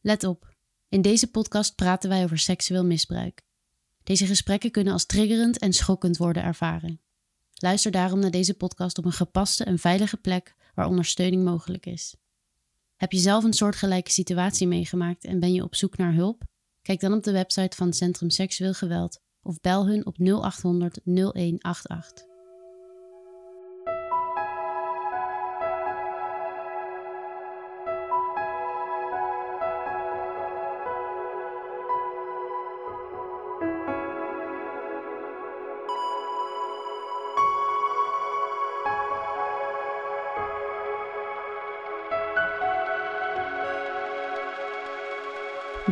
Let op, in deze podcast praten wij over seksueel misbruik. Deze gesprekken kunnen als triggerend en schokkend worden ervaren. Luister daarom naar deze podcast op een gepaste en veilige plek waar ondersteuning mogelijk is. Heb je zelf een soortgelijke situatie meegemaakt en ben je op zoek naar hulp? Kijk dan op de website van Centrum Seksueel Geweld of bel hun op 0800 0188.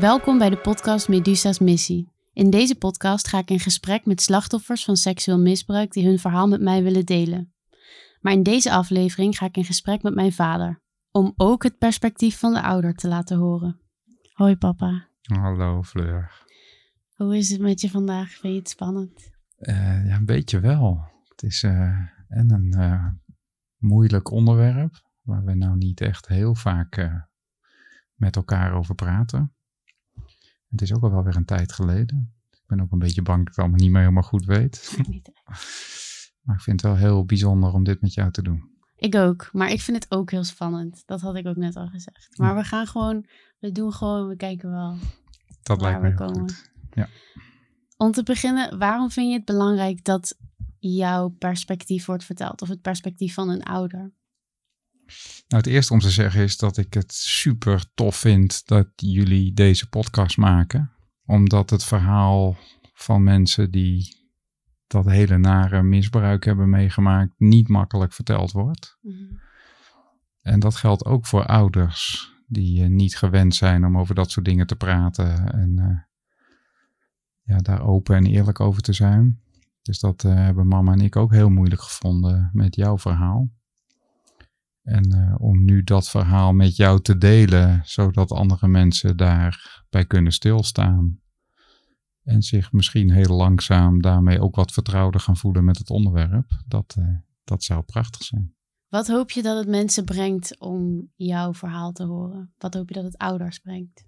Welkom bij de podcast Medusa's Missie. In deze podcast ga ik in gesprek met slachtoffers van seksueel misbruik die hun verhaal met mij willen delen. Maar in deze aflevering ga ik in gesprek met mijn vader, om ook het perspectief van de ouder te laten horen. Hoi papa. Hallo Fleur. Hoe is het met je vandaag? Vind je het spannend? Uh, ja, een beetje wel. Het is uh, en een uh, moeilijk onderwerp waar we nou niet echt heel vaak met elkaar over praten. Het is ook al wel weer een tijd geleden. Ik ben ook een beetje bang dat ik het allemaal niet meer helemaal goed weet. maar ik vind het wel heel bijzonder om dit met jou te doen. Ik ook, maar ik vind het ook heel spannend. Dat had ik ook net al gezegd. Maar we gaan gewoon, we doen gewoon, we kijken wel. Dat lijkt me komen. Goed. Ja. Om te beginnen, waarom vind je het belangrijk dat jouw perspectief wordt verteld? Of het perspectief van een ouder? Nou, het eerste om te zeggen is dat ik het super tof vind dat jullie deze podcast maken. Omdat het verhaal van mensen die dat hele nare misbruik hebben meegemaakt niet makkelijk verteld wordt. Mhm. En dat geldt ook voor ouders die uh, niet gewend zijn om over dat soort dingen te praten en uh, ja, daar open en eerlijk over te zijn. Dus dat uh, hebben mama en ik ook heel moeilijk gevonden met jouw verhaal. En uh, om nu dat verhaal met jou te delen, zodat andere mensen daarbij kunnen stilstaan. En zich misschien heel langzaam daarmee ook wat vertrouwder gaan voelen met het onderwerp. Dat, uh, dat zou prachtig zijn. Wat hoop je dat het mensen brengt om jouw verhaal te horen? Wat hoop je dat het ouders brengt?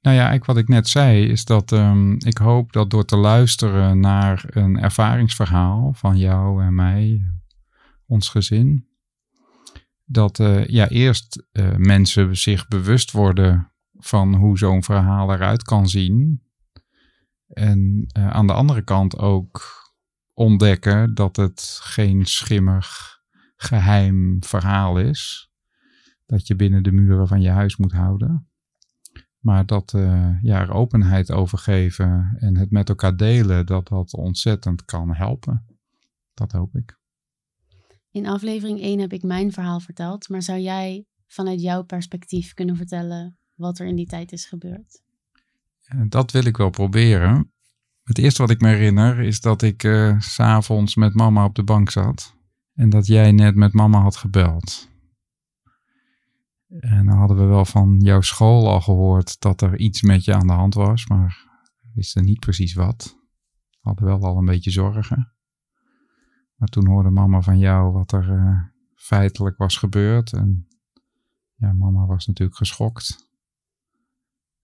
Nou ja, eigenlijk wat ik net zei, is dat um, ik hoop dat door te luisteren naar een ervaringsverhaal van jou en mij, ons gezin, dat uh, ja, eerst uh, mensen zich bewust worden van hoe zo'n verhaal eruit kan zien. En uh, aan de andere kant ook ontdekken dat het geen schimmig, geheim verhaal is. Dat je binnen de muren van je huis moet houden. Maar dat ja, er openheid over geven en het met elkaar delen, dat dat ontzettend kan helpen. Dat hoop ik. In aflevering 1 heb ik mijn verhaal verteld, maar zou jij vanuit jouw perspectief kunnen vertellen wat er in die tijd is gebeurd? Dat wil ik wel proberen. Het eerste wat ik me herinner is dat ik uh, s'avonds met mama op de bank zat en dat jij net met mama had gebeld. En dan hadden we wel van jouw school al gehoord dat er iets met je aan de hand was, maar wisten niet precies wat. Hadden wel al een beetje zorgen. Maar toen hoorde mama van jou wat er uh, feitelijk was gebeurd. En ja, mama was natuurlijk geschokt.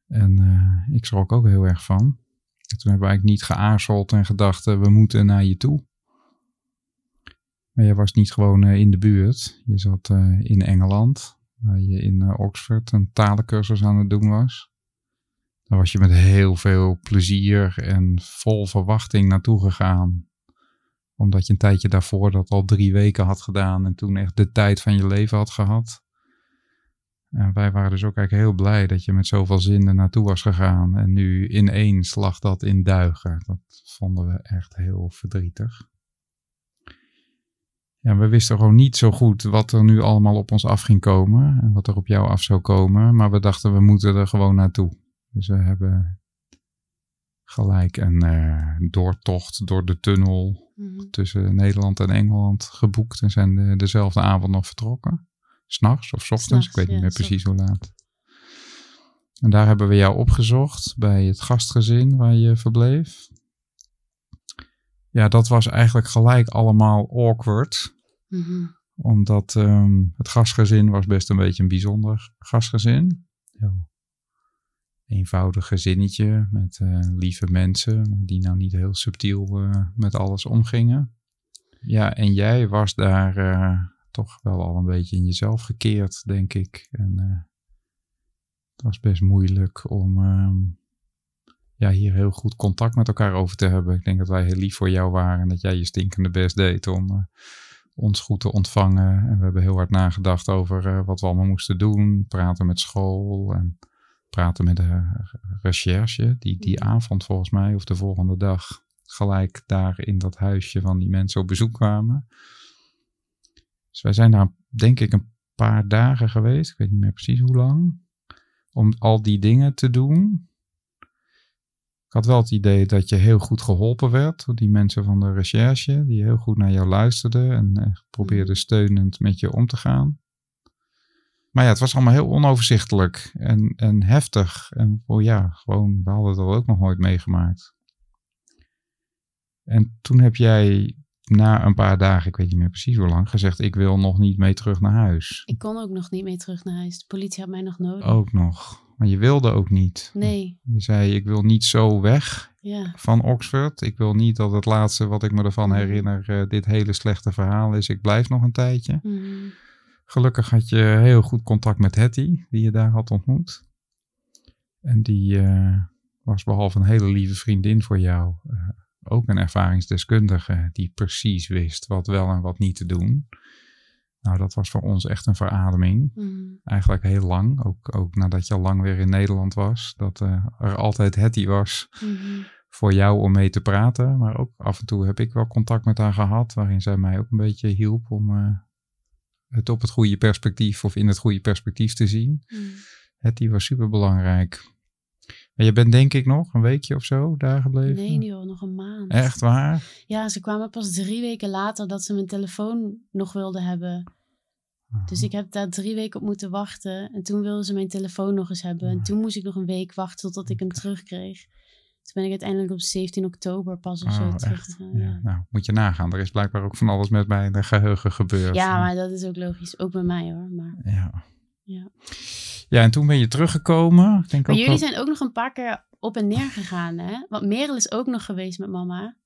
En uh, ik schrok ook heel erg van. En toen hebben we eigenlijk niet geaarzeld en gedacht, uh, we moeten naar je toe. Maar je was niet gewoon in de buurt. Je zat in Engeland, waar je in Oxford een talencursus aan het doen was. Daar was je met heel veel plezier en vol verwachting naartoe gegaan omdat je een tijdje daarvoor dat al drie weken had gedaan en toen echt de tijd van je leven had gehad. En wij waren dus ook eigenlijk heel blij dat je met zoveel zin er naartoe was gegaan. En nu ineens lag dat in duigen. Dat vonden we echt heel verdrietig. Ja, we wisten gewoon niet zo goed wat er nu allemaal op ons af ging komen. En wat er op jou af zou komen. Maar we dachten, we moeten er gewoon naartoe. Dus we hebben gelijk een uh, doortocht door de tunnel mhm. tussen Nederland en Engeland geboekt en zijn de, dezelfde avond nog vertrokken. S'nachts of s ochtends, ik weet niet meer precies hoe laat. En daar hebben we jou opgezocht bij het gastgezin waar je verbleef. Ja, dat was eigenlijk gelijk allemaal awkward. Mhm. Omdat um, het gastgezin was best een beetje een bijzonder gastgezin. Heel eenvoudig gezinnetje met eh, lieve mensen, die nou niet heel subtiel eh, met alles omgingen. Ja, en jij was daar eh, toch wel al een beetje in jezelf gekeerd, denk ik. En het was best moeilijk om ehm, ja, hier heel goed contact met elkaar over te hebben. Ik denk dat wij heel lief voor jou waren en dat jij je stinkende best deed om ons goed te ontvangen. En we hebben heel hard nagedacht over wat we allemaal moesten doen. Praten met school en praten met de recherche. Die, die avond volgens mij, of de volgende dag, gelijk daar in dat huisje van die mensen op bezoek kwamen. Dus wij zijn daar denk ik een paar dagen geweest. Ik weet niet meer precies hoe lang. Om al die dingen te doen. Ik had wel het idee dat je heel goed geholpen werd door die mensen van de recherche. Die heel goed naar jou luisterden en eh, probeerden steunend met je om te gaan. Maar ja, het was allemaal heel onoverzichtelijk en, en heftig. En oh ja, gewoon, we hadden dat ook nog nooit meegemaakt. En toen heb jij na een paar dagen, ik weet niet meer precies hoe lang, gezegd: Ik wil nog niet mee terug naar huis. Ik kon ook nog niet mee terug naar huis. De politie had mij nog nodig. Ook nog. Maar je wilde ook niet. Nee, Je zei: Ik wil niet zo weg ja. van Oxford. Ik wil niet dat het laatste wat ik me ervan Mhm. herinner eh, dit hele slechte verhaal is. Ik blijf nog een tijdje. Mhm. Gelukkig had je heel goed contact met Hetty, die je daar had ontmoet. En die eh, was behalve een hele lieve vriendin voor jou, eh, ook een ervaringsdeskundige die precies wist wat wel en wat niet te doen. Nou, dat was voor ons echt een verademing. Mhm. Eigenlijk heel lang, ook, ook nadat je al lang weer in Nederland was. Dat eh, er altijd Hetty was Mhm. voor jou om mee te praten. Maar ook af en toe heb ik wel contact met haar gehad, waarin zij mij ook een beetje hielp om het op het goede perspectief of in het goede perspectief te zien. Mhm. Het die was super belangrijk. Maar je bent denk ik nog een weekje of zo daar gebleven. Nee, al nog een maand. Echt waar? Ja, ze kwamen pas drie weken later dat ze mijn telefoon nog wilden hebben. Dus ik heb daar drie weken op moeten wachten. En toen wilden ze mijn telefoon nog eens hebben. En toen moest ik nog een week wachten totdat ik hem terugkreeg. Toen ben ik uiteindelijk op 17 oktober pas of zo Oh, terug echt? gegaan. Ja. Ja. Nou, moet je nagaan. Er is blijkbaar ook van alles met mijn eh, geheugen gebeurd. ja, maar dat is ook logisch. Ook bij mij hoor. Maar, Ja. Ja. Ja, en toen ben je teruggekomen. Ik denk maar ook jullie wel- zijn ook nog een paar keer op en neer gegaan hè? Want Merel is ook nog geweest met mama.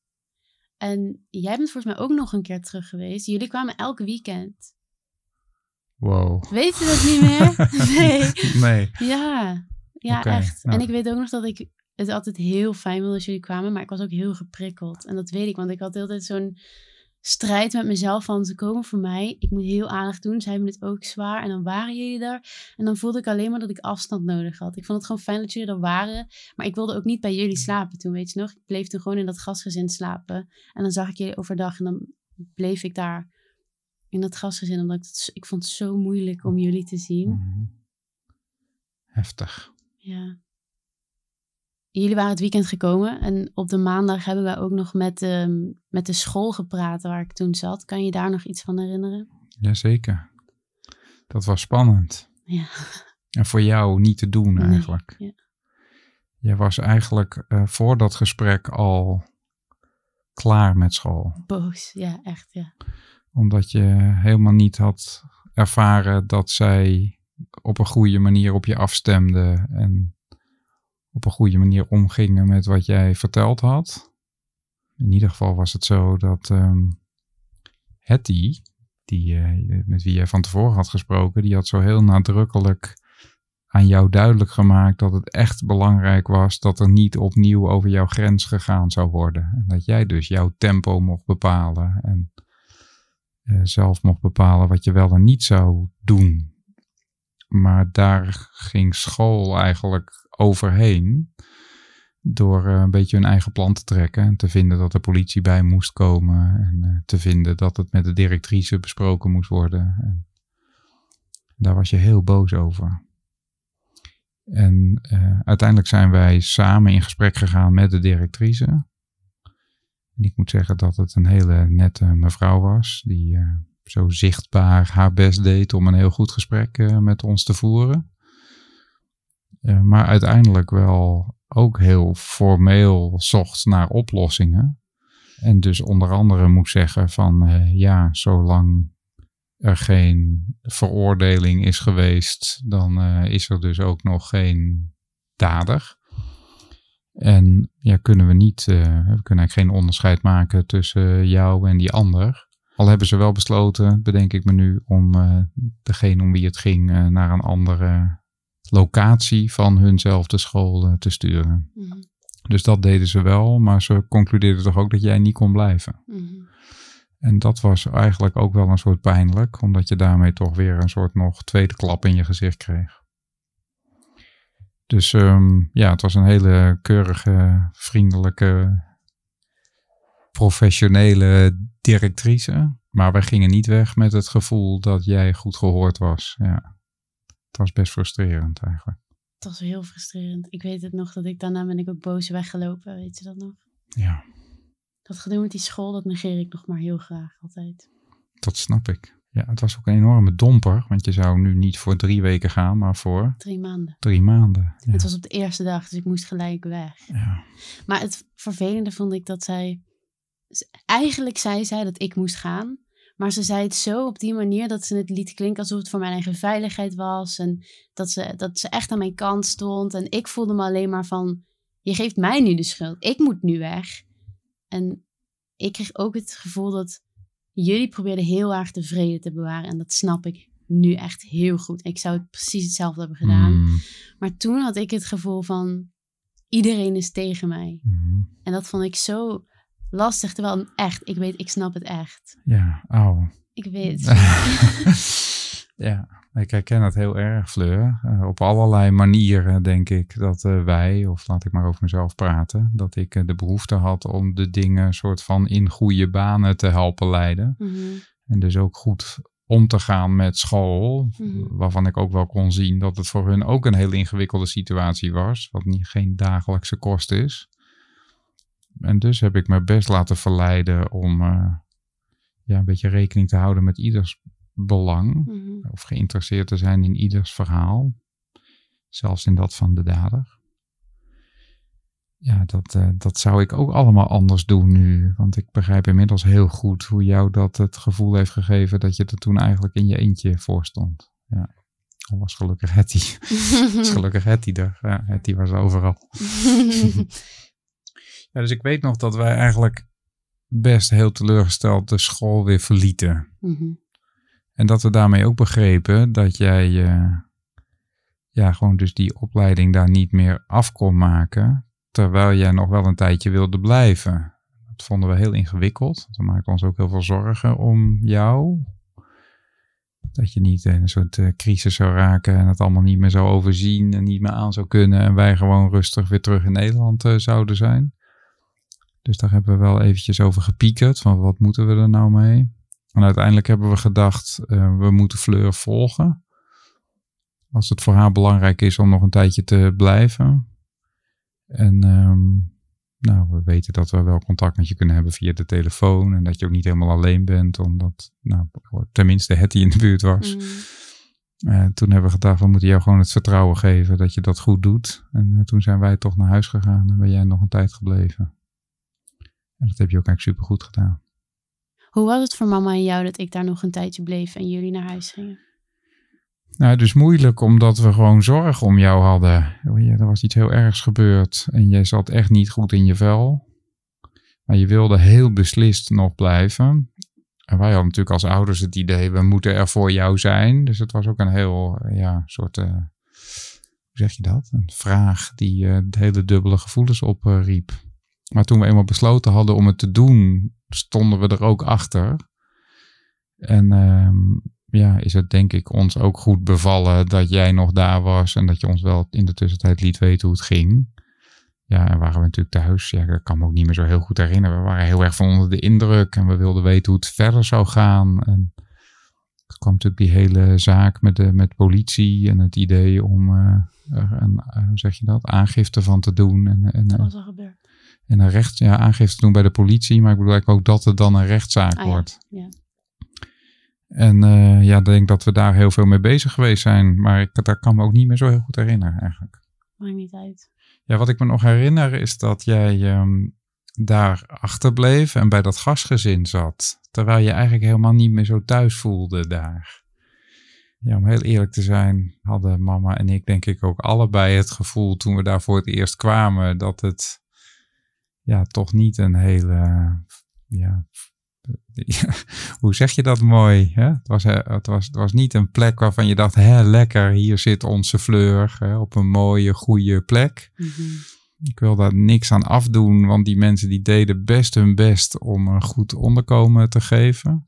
En jij bent volgens mij ook nog een keer terug geweest. Jullie kwamen elk weekend. Wow. Weet je dat niet meer? nee. Nee. Ja, ja echt. nou. En ik weet ook nog dat ik het altijd heel fijn wilde als jullie kwamen, maar ik was ook heel geprikkeld. En dat weet ik, want ik had altijd zo'n strijd met mezelf van ze komen voor mij. Ik moet heel aardig doen, zij hebben het ook zwaar. En dan waren jullie daar. En dan voelde ik alleen maar dat ik afstand nodig had. Ik vond het gewoon fijn dat jullie er waren, maar ik wilde ook niet bij jullie slapen toen, weet je nog. Ik bleef toen gewoon in dat gastgezin slapen. En dan zag ik jullie overdag en dan bleef ik daar in dat gastgezin, omdat ik, het, ik vond het zo moeilijk om jullie te zien. Mhm. Heftig. Ja. Jullie waren het weekend gekomen en op de maandag hebben wij ook nog met, ehm, met de school gepraat waar ik toen zat. Kan je daar nog iets van herinneren? Jazeker. Dat was spannend. Ja. En voor jou niet te doen Nee, eigenlijk. ja. Jij was eigenlijk eh, voor dat gesprek al klaar met school. Boos, ja, echt, ja. Omdat je helemaal niet had ervaren dat zij op een goede manier op je afstemde. En op een goede manier omgingen met wat jij verteld had. In ieder geval was het zo dat ehm Hetty, die, eh, met wie jij van tevoren had gesproken, die had zo heel nadrukkelijk aan jou duidelijk gemaakt dat het echt belangrijk was dat er niet opnieuw over jouw grens gegaan zou worden. En dat jij dus jouw tempo mocht bepalen en eh, zelf mocht bepalen wat je wel en niet zou doen. Maar daar ging school eigenlijk overheen door eh, een beetje hun eigen plan te trekken en te vinden dat de politie bij moest komen en eh, te vinden dat het met de directrice besproken moest worden. En daar was je heel boos over. En eh, uiteindelijk zijn wij samen in gesprek gegaan met de directrice. En ik moet zeggen dat het een hele nette mevrouw was, die zo zichtbaar haar best deed om een heel goed gesprek met ons te voeren. Eh, maar uiteindelijk wel ook heel formeel zocht naar oplossingen. En dus onder andere moet zeggen van eh, ja, zolang er geen veroordeling is geweest, dan eh, is er dus ook nog geen dader. En ja, kunnen we niet, uh, we kunnen eigenlijk geen onderscheid maken tussen jou en die ander. Al hebben ze wel besloten, bedenk ik me nu, om uh, degene om wie het ging uh, naar een andere locatie van hunzelfde school te sturen. Mm -hmm. Dus dat deden ze wel, maar ze concludeerden toch ook dat jij niet kon blijven. Mm -hmm. En dat was eigenlijk ook wel een soort pijnlijk, omdat je daarmee toch weer een soort nog tweede klap in je gezicht kreeg. Dus um, ja, het was een hele keurige, vriendelijke, professionele directrice. Maar wij gingen niet weg met het gevoel dat jij goed gehoord was. Ja, het was best frustrerend eigenlijk. Het was heel frustrerend. Ik weet het nog dat ik daarna ben ik ook boos weggelopen. Weet je dat nog? Ja. Dat gedoe met die school, dat negeer ik nog maar heel graag altijd. Dat snap ik. Ja, het was ook een enorme domper, want je zou nu niet voor drie weken gaan, maar voor... Drie maanden. Drie maanden. Ja. Het was op de eerste dag, dus ik moest gelijk weg. Ja. Maar het vervelende vond ik dat zij... Eigenlijk zei zij dat ik moest gaan, maar ze zei het zo op die manier dat ze het liet klinken alsof het voor mijn eigen veiligheid was. En dat ze, dat ze echt aan mijn kant stond. En ik voelde me alleen maar van, je geeft mij nu de schuld. Ik moet nu weg. En ik kreeg ook het gevoel dat jullie probeerden heel erg de vrede te bewaren. En dat snap ik nu echt heel goed. Ik zou het precies hetzelfde hebben gedaan. Mm. Maar toen had ik het gevoel van iedereen is tegen mij. Mm. En dat vond ik zo lastig. Terwijl echt, ik weet, ik snap het echt. Ja, auw. Ik weet. ja, ik herken het heel erg, Fleur. Uh, op allerlei manieren denk ik dat uh, wij, of laat ik maar over mezelf praten, dat ik uh, de behoefte had om de dingen soort van in goede banen te helpen leiden. Mm -hmm. En dus ook goed om te gaan met school, Mm -hmm. waarvan ik ook wel kon zien dat het voor hun ook een heel ingewikkelde situatie was, wat niet, geen dagelijkse kost is. En dus heb ik me best laten verleiden om ja, een beetje rekening te houden met ieders belang. Mm -hmm. Of geïnteresseerd te zijn in ieders verhaal. Zelfs in dat van de dader. Ja, dat, uh, dat zou ik ook allemaal anders doen nu. Want ik begrijp inmiddels heel goed hoe jou dat het gevoel heeft gegeven dat je er toen eigenlijk in je eentje voor stond. Ja. Al was gelukkig Hetty. was gelukkig Hetty er. Ja, Hetty was overal. ja, dus ik weet nog dat wij eigenlijk best heel teleurgesteld de school weer verlieten. Mm -hmm. En dat we daarmee ook begrepen dat jij uh, ja, gewoon dus die opleiding daar niet meer af kon maken. Terwijl jij nog wel een tijdje wilde blijven. Dat vonden we heel ingewikkeld. We maakten ons ook heel veel zorgen om jou. Dat je niet in een soort uh, crisis zou raken en het allemaal niet meer zou overzien en niet meer aan zou kunnen. En wij gewoon rustig weer terug in Nederland uh, zouden zijn. Dus daar hebben we wel eventjes over gepiekerd. Van wat moeten we er nou mee? En uiteindelijk hebben we gedacht, uh, we moeten Fleur volgen. Als het voor haar belangrijk is om nog een tijdje te blijven. En um, nou, we weten dat we wel contact met je kunnen hebben via de telefoon. En dat je ook niet helemaal alleen bent, omdat nou, tenminste Hetty in de buurt was. Mm. Uh, toen hebben we gedacht, we moeten jou gewoon het vertrouwen geven dat je dat goed doet. En uh, toen zijn wij toch naar huis gegaan en ben jij nog een tijd gebleven. En dat heb je ook eigenlijk supergoed gedaan. Hoe was het voor mama en jou dat ik daar nog een tijdje bleef en jullie naar huis gingen? Nou, dus moeilijk omdat we gewoon zorg om jou hadden. Ja, er was iets heel ergs gebeurd en jij zat echt niet goed in je vel. Maar je wilde heel beslist nog blijven. En wij hadden natuurlijk als ouders het idee, we moeten er voor jou zijn. Dus het was ook een heel, ja, soort, uh, hoe zeg je dat? Een vraag die uh, hele dubbele gevoelens opriep. Uh, maar toen we eenmaal besloten hadden om het te doen, stonden we er ook achter. En um, ja, is het denk ik ons ook goed bevallen dat jij nog daar was en dat je ons wel in de tussentijd liet weten hoe het ging. Ja, en waren we natuurlijk thuis. Ja, ik kan me ook niet meer zo heel goed herinneren. We waren heel erg van onder de indruk en we wilden weten hoe het verder zou gaan. En er kwam natuurlijk die hele zaak met de met politie en het idee om uh, er een, uh, hoe zeg je dat, aangifte van te doen. En, en, dat was al gebeurd. En een recht, ja, aangifte te doen bij de politie, maar ik bedoel eigenlijk ook dat het dan een rechtszaak ah, wordt. Ja. ja. En uh, ja, ik denk dat we daar heel veel mee bezig geweest zijn. Maar ik daar kan me ook niet meer zo heel goed herinneren eigenlijk. Maakt niet uit. Ja, wat ik me nog herinner is dat jij um, daar achterbleef en bij dat gastgezin zat. Terwijl je eigenlijk helemaal niet meer zo thuis voelde daar. ja, om heel eerlijk te zijn, hadden mama en ik denk ik ook allebei het gevoel toen we daar voor het eerst kwamen dat het ja, toch niet een hele, ja, hoe zeg je dat mooi? Hè? Het, was, het, was, het was niet een plek waarvan je dacht, hè, lekker, hier zit onze fleur hè, op een mooie, goede plek. Mhm. Ik wil daar niks aan afdoen, want die mensen die deden best hun best om een goed onderkomen te geven.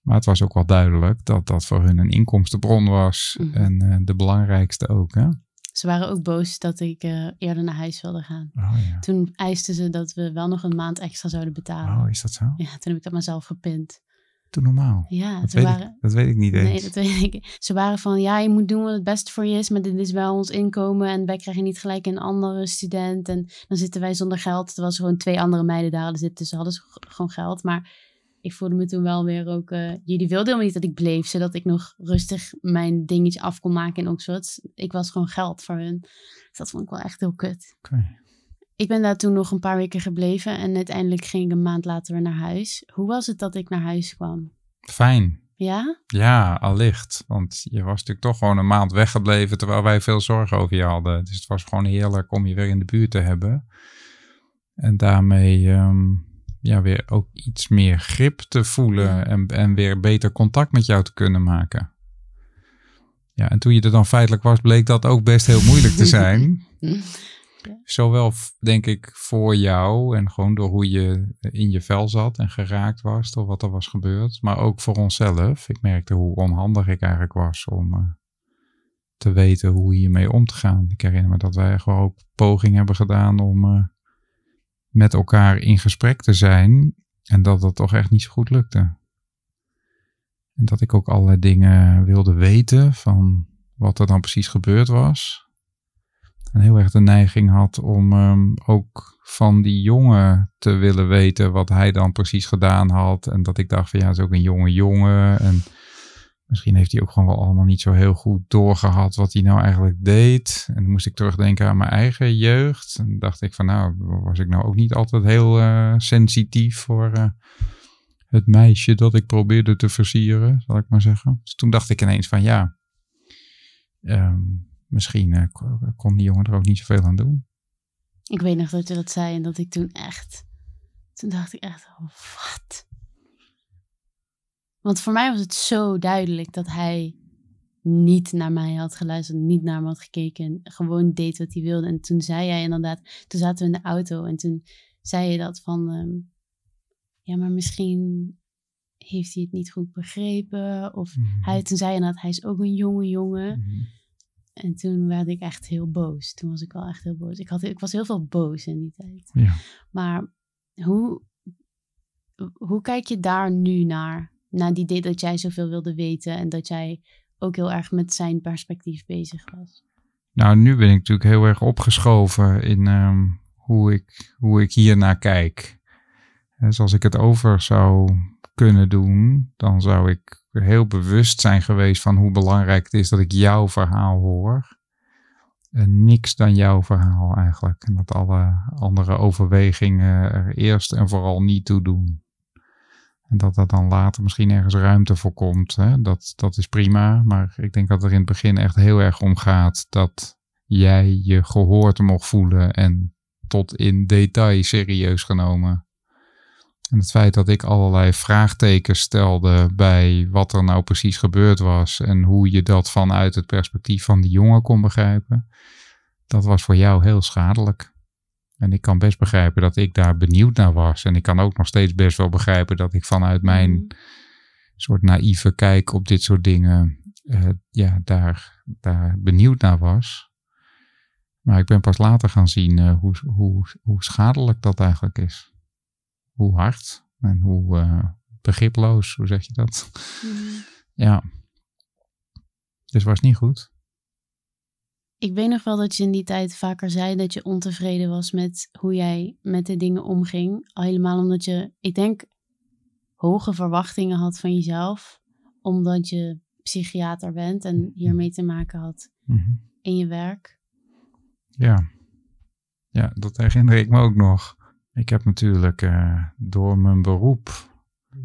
Maar het was ook wel duidelijk dat dat voor hun een inkomstenbron was. Mhm. En eh, de belangrijkste ook. Hè? Ze waren ook boos dat ik eh, eerder naar huis wilde gaan. Oh ja. Toen eisten ze dat we wel nog een maand extra zouden betalen. Oh, is dat zo? Ja, toen heb ik dat mezelf gepint. Doe normaal. Ja, Dat ze weet, waren... ik, dat weet ik niet eens. Nee, dat weet ik. Ze waren van, ja, je moet doen wat het beste voor je is, maar dit is wel ons inkomen en wij krijgen niet gelijk een andere student en dan zitten wij zonder geld. Er was gewoon twee andere meiden daar hadden zitten, dus ze hadden g- gewoon geld. Maar ik voelde me toen wel weer ook, eh, jullie wilden helemaal niet dat ik bleef, zodat ik nog rustig mijn dingetje af kon maken in Oxford. Ik was gewoon geld voor hun. Dus dat vond ik wel echt heel kut. Ik ben daar toen nog een paar weken gebleven en uiteindelijk ging ik een maand later weer naar huis. Hoe was het dat ik naar huis kwam? Fijn. Ja? Ja, allicht. Want je was natuurlijk toch gewoon een maand weggebleven terwijl wij veel zorgen over je hadden. Dus het was gewoon heerlijk om je weer in de buurt te hebben. En daarmee ehm, ja, weer ook iets meer grip te voelen Ja. en, en weer beter contact met jou te kunnen maken. Ja, en toen je er dan feitelijk was, bleek dat ook best heel moeilijk te zijn. Zowel, denk ik, voor jou en gewoon door hoe je in je vel zat en geraakt was door wat er was gebeurd. Maar ook voor onszelf. Ik merkte hoe onhandig ik eigenlijk was om eh, te weten hoe hiermee om te gaan. Ik herinner me dat wij gewoon ook pogingen hebben gedaan om eh, met elkaar in gesprek te zijn. En dat dat toch echt niet zo goed lukte. En dat ik ook allerlei dingen wilde weten van wat er dan precies gebeurd was. En heel erg de neiging had om ehm, ook van die jongen te willen weten wat hij dan precies gedaan had. En dat ik dacht van ja, is ook een jonge jongen. En misschien heeft hij ook gewoon wel allemaal niet zo heel goed doorgehad wat hij nou eigenlijk deed. En dan moest ik terugdenken aan mijn eigen jeugd. En dacht ik van nou, was ik nou ook niet altijd heel eh, sensitief voor eh, het meisje dat ik probeerde te versieren, zal ik maar zeggen. Dus toen dacht ik ineens van ja, ehm, misschien eh, ko- kon die jongen er ook niet zoveel aan doen. Ik weet nog dat je dat zei en dat ik toen echt. Toen dacht ik echt, oh, wat? Want voor mij was het zo duidelijk dat hij niet naar mij had geluisterd, niet naar me had gekeken en gewoon deed wat hij wilde. En toen zei jij inderdaad, toen zaten we in de auto en toen zei je dat van, ehm, ja, maar misschien heeft hij het niet goed begrepen. Of hij, toen zei je inderdaad, hij is ook een jonge jongen. Mhm. En toen werd ik echt heel boos. Toen was ik wel echt heel boos. Ik, had, ik was heel veel boos in die tijd. Ja. Maar hoe, hoe kijk je daar nu naar? Na die idee dat jij zoveel wilde weten en dat jij ook heel erg met zijn perspectief bezig was. Nou, nu ben ik natuurlijk heel erg opgeschoven in ehm, hoe, ik, hoe ik hier naar kijk. Dus als ik het over zou kunnen doen, dan zou ik heel bewust zijn geweest van hoe belangrijk het is dat ik jouw verhaal hoor. En niks dan jouw verhaal eigenlijk. En dat alle andere overwegingen er eerst en vooral niet toe doen. En dat er dan later misschien ergens ruimte voor komt. Hè? Dat, dat is prima. Maar ik denk dat er in het begin echt heel erg om gaat dat jij je gehoord mocht voelen en tot in detail serieus genomen. En het feit dat ik allerlei vraagtekens stelde bij wat er nou precies gebeurd was en hoe je dat vanuit het perspectief van die jongen kon begrijpen, dat was voor jou heel schadelijk. En ik kan best begrijpen dat ik daar benieuwd naar was. En ik kan ook nog steeds best wel begrijpen dat ik vanuit mijn Mhm. soort naïeve kijk op dit soort dingen, eh, ja, daar, daar benieuwd naar was. Maar ik ben pas later gaan zien eh, hoe, hoe, hoe schadelijk dat eigenlijk is. Hoe hard en hoe eh, begriploos, hoe zeg je dat? Mhm. Ja. Dus was niet goed. Ik weet nog wel dat je in die tijd vaker zei dat je ontevreden was met hoe jij met de dingen omging. Al helemaal omdat je, ik denk, hoge verwachtingen had van jezelf. Omdat je psychiater bent en hiermee te maken had Mhm. in je werk. Ja. Ja, dat herinner ik me ook nog. Ik heb natuurlijk eh, door mijn beroep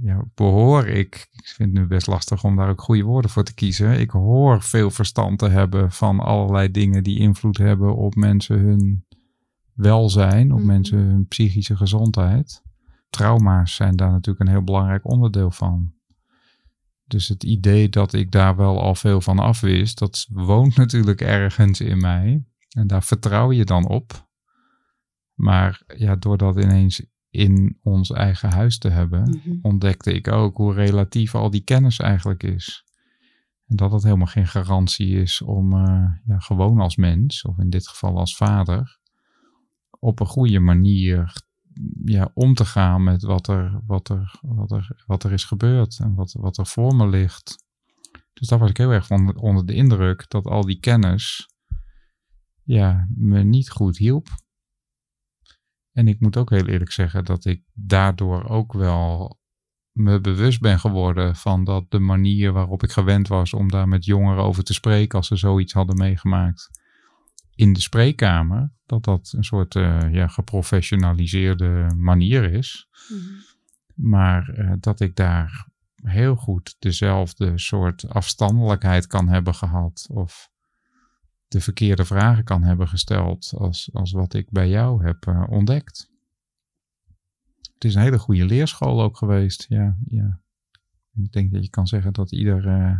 ja, behoor ik, ik vind het nu best lastig om daar ook goede woorden voor te kiezen. Ik hoor veel verstand te hebben van allerlei dingen die invloed hebben op mensen hun welzijn, op Mhm. mensen hun psychische gezondheid. Trauma's zijn daar natuurlijk een heel belangrijk onderdeel van. Dus het idee dat ik daar wel al veel van afwist, dat woont natuurlijk ergens in mij. En daar vertrouw je dan op. Maar ja, door dat ineens in ons eigen huis te hebben, Mhm. ontdekte ik ook hoe relatief al die kennis eigenlijk is. En dat het helemaal geen garantie is om eh, ja, gewoon als mens, of in dit geval als vader, op een goede manier ja, om te gaan met wat er, wat er, wat er, wat er is gebeurd en wat, wat er voor me ligt. Dus daar was ik heel erg van onder de indruk dat al die kennis ja, me niet goed hielp. En ik moet ook heel eerlijk zeggen dat ik daardoor ook wel me bewust ben geworden van dat de manier waarop ik gewend was om daar met jongeren over te spreken als ze zoiets hadden meegemaakt in de spreekkamer, dat dat een soort eh, ja, geprofessionaliseerde manier is. Mhm. Maar eh, dat ik daar heel goed dezelfde soort afstandelijkheid kan hebben gehad. Of de verkeerde vragen kan hebben gesteld als, als wat ik bij jou heb eh, ontdekt. Het is een hele goede leerschool ook geweest. Ja, ja. Ik denk dat je kan zeggen dat ieder, eh,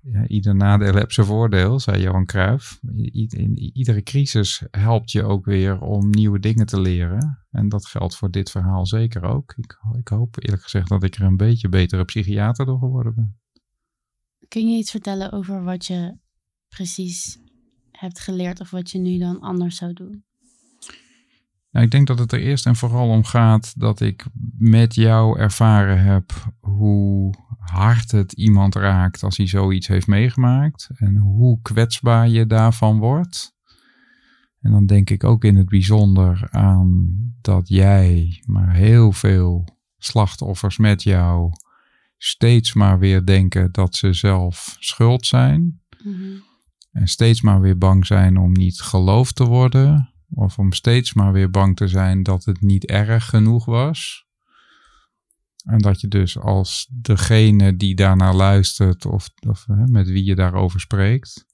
ja, ieder nadeel heeft zijn voordeel, zei Johan Cruijff. Iedere crisis helpt je ook weer om nieuwe dingen te leren. En dat geldt voor dit verhaal zeker ook. Ik, ik hoop eerlijk gezegd dat ik er een beetje betere psychiater door geworden ben. Kun je iets vertellen over wat je precies hebt geleerd of wat je nu dan anders zou doen? Nou, ik denk dat het er eerst en vooral om gaat dat ik met jou ervaren heb hoe hard het iemand raakt als hij zoiets heeft meegemaakt en hoe kwetsbaar je daarvan wordt. En dan denk ik ook in het bijzonder aan dat jij, maar heel veel slachtoffers met jou, steeds maar weer denken dat ze zelf schuld zijn. Mhm. En steeds maar weer bang zijn om niet geloofd te worden. Of om steeds maar weer bang te zijn dat het niet erg genoeg was. En dat je dus als degene die daarnaar luistert of, of hè, met wie je daarover spreekt,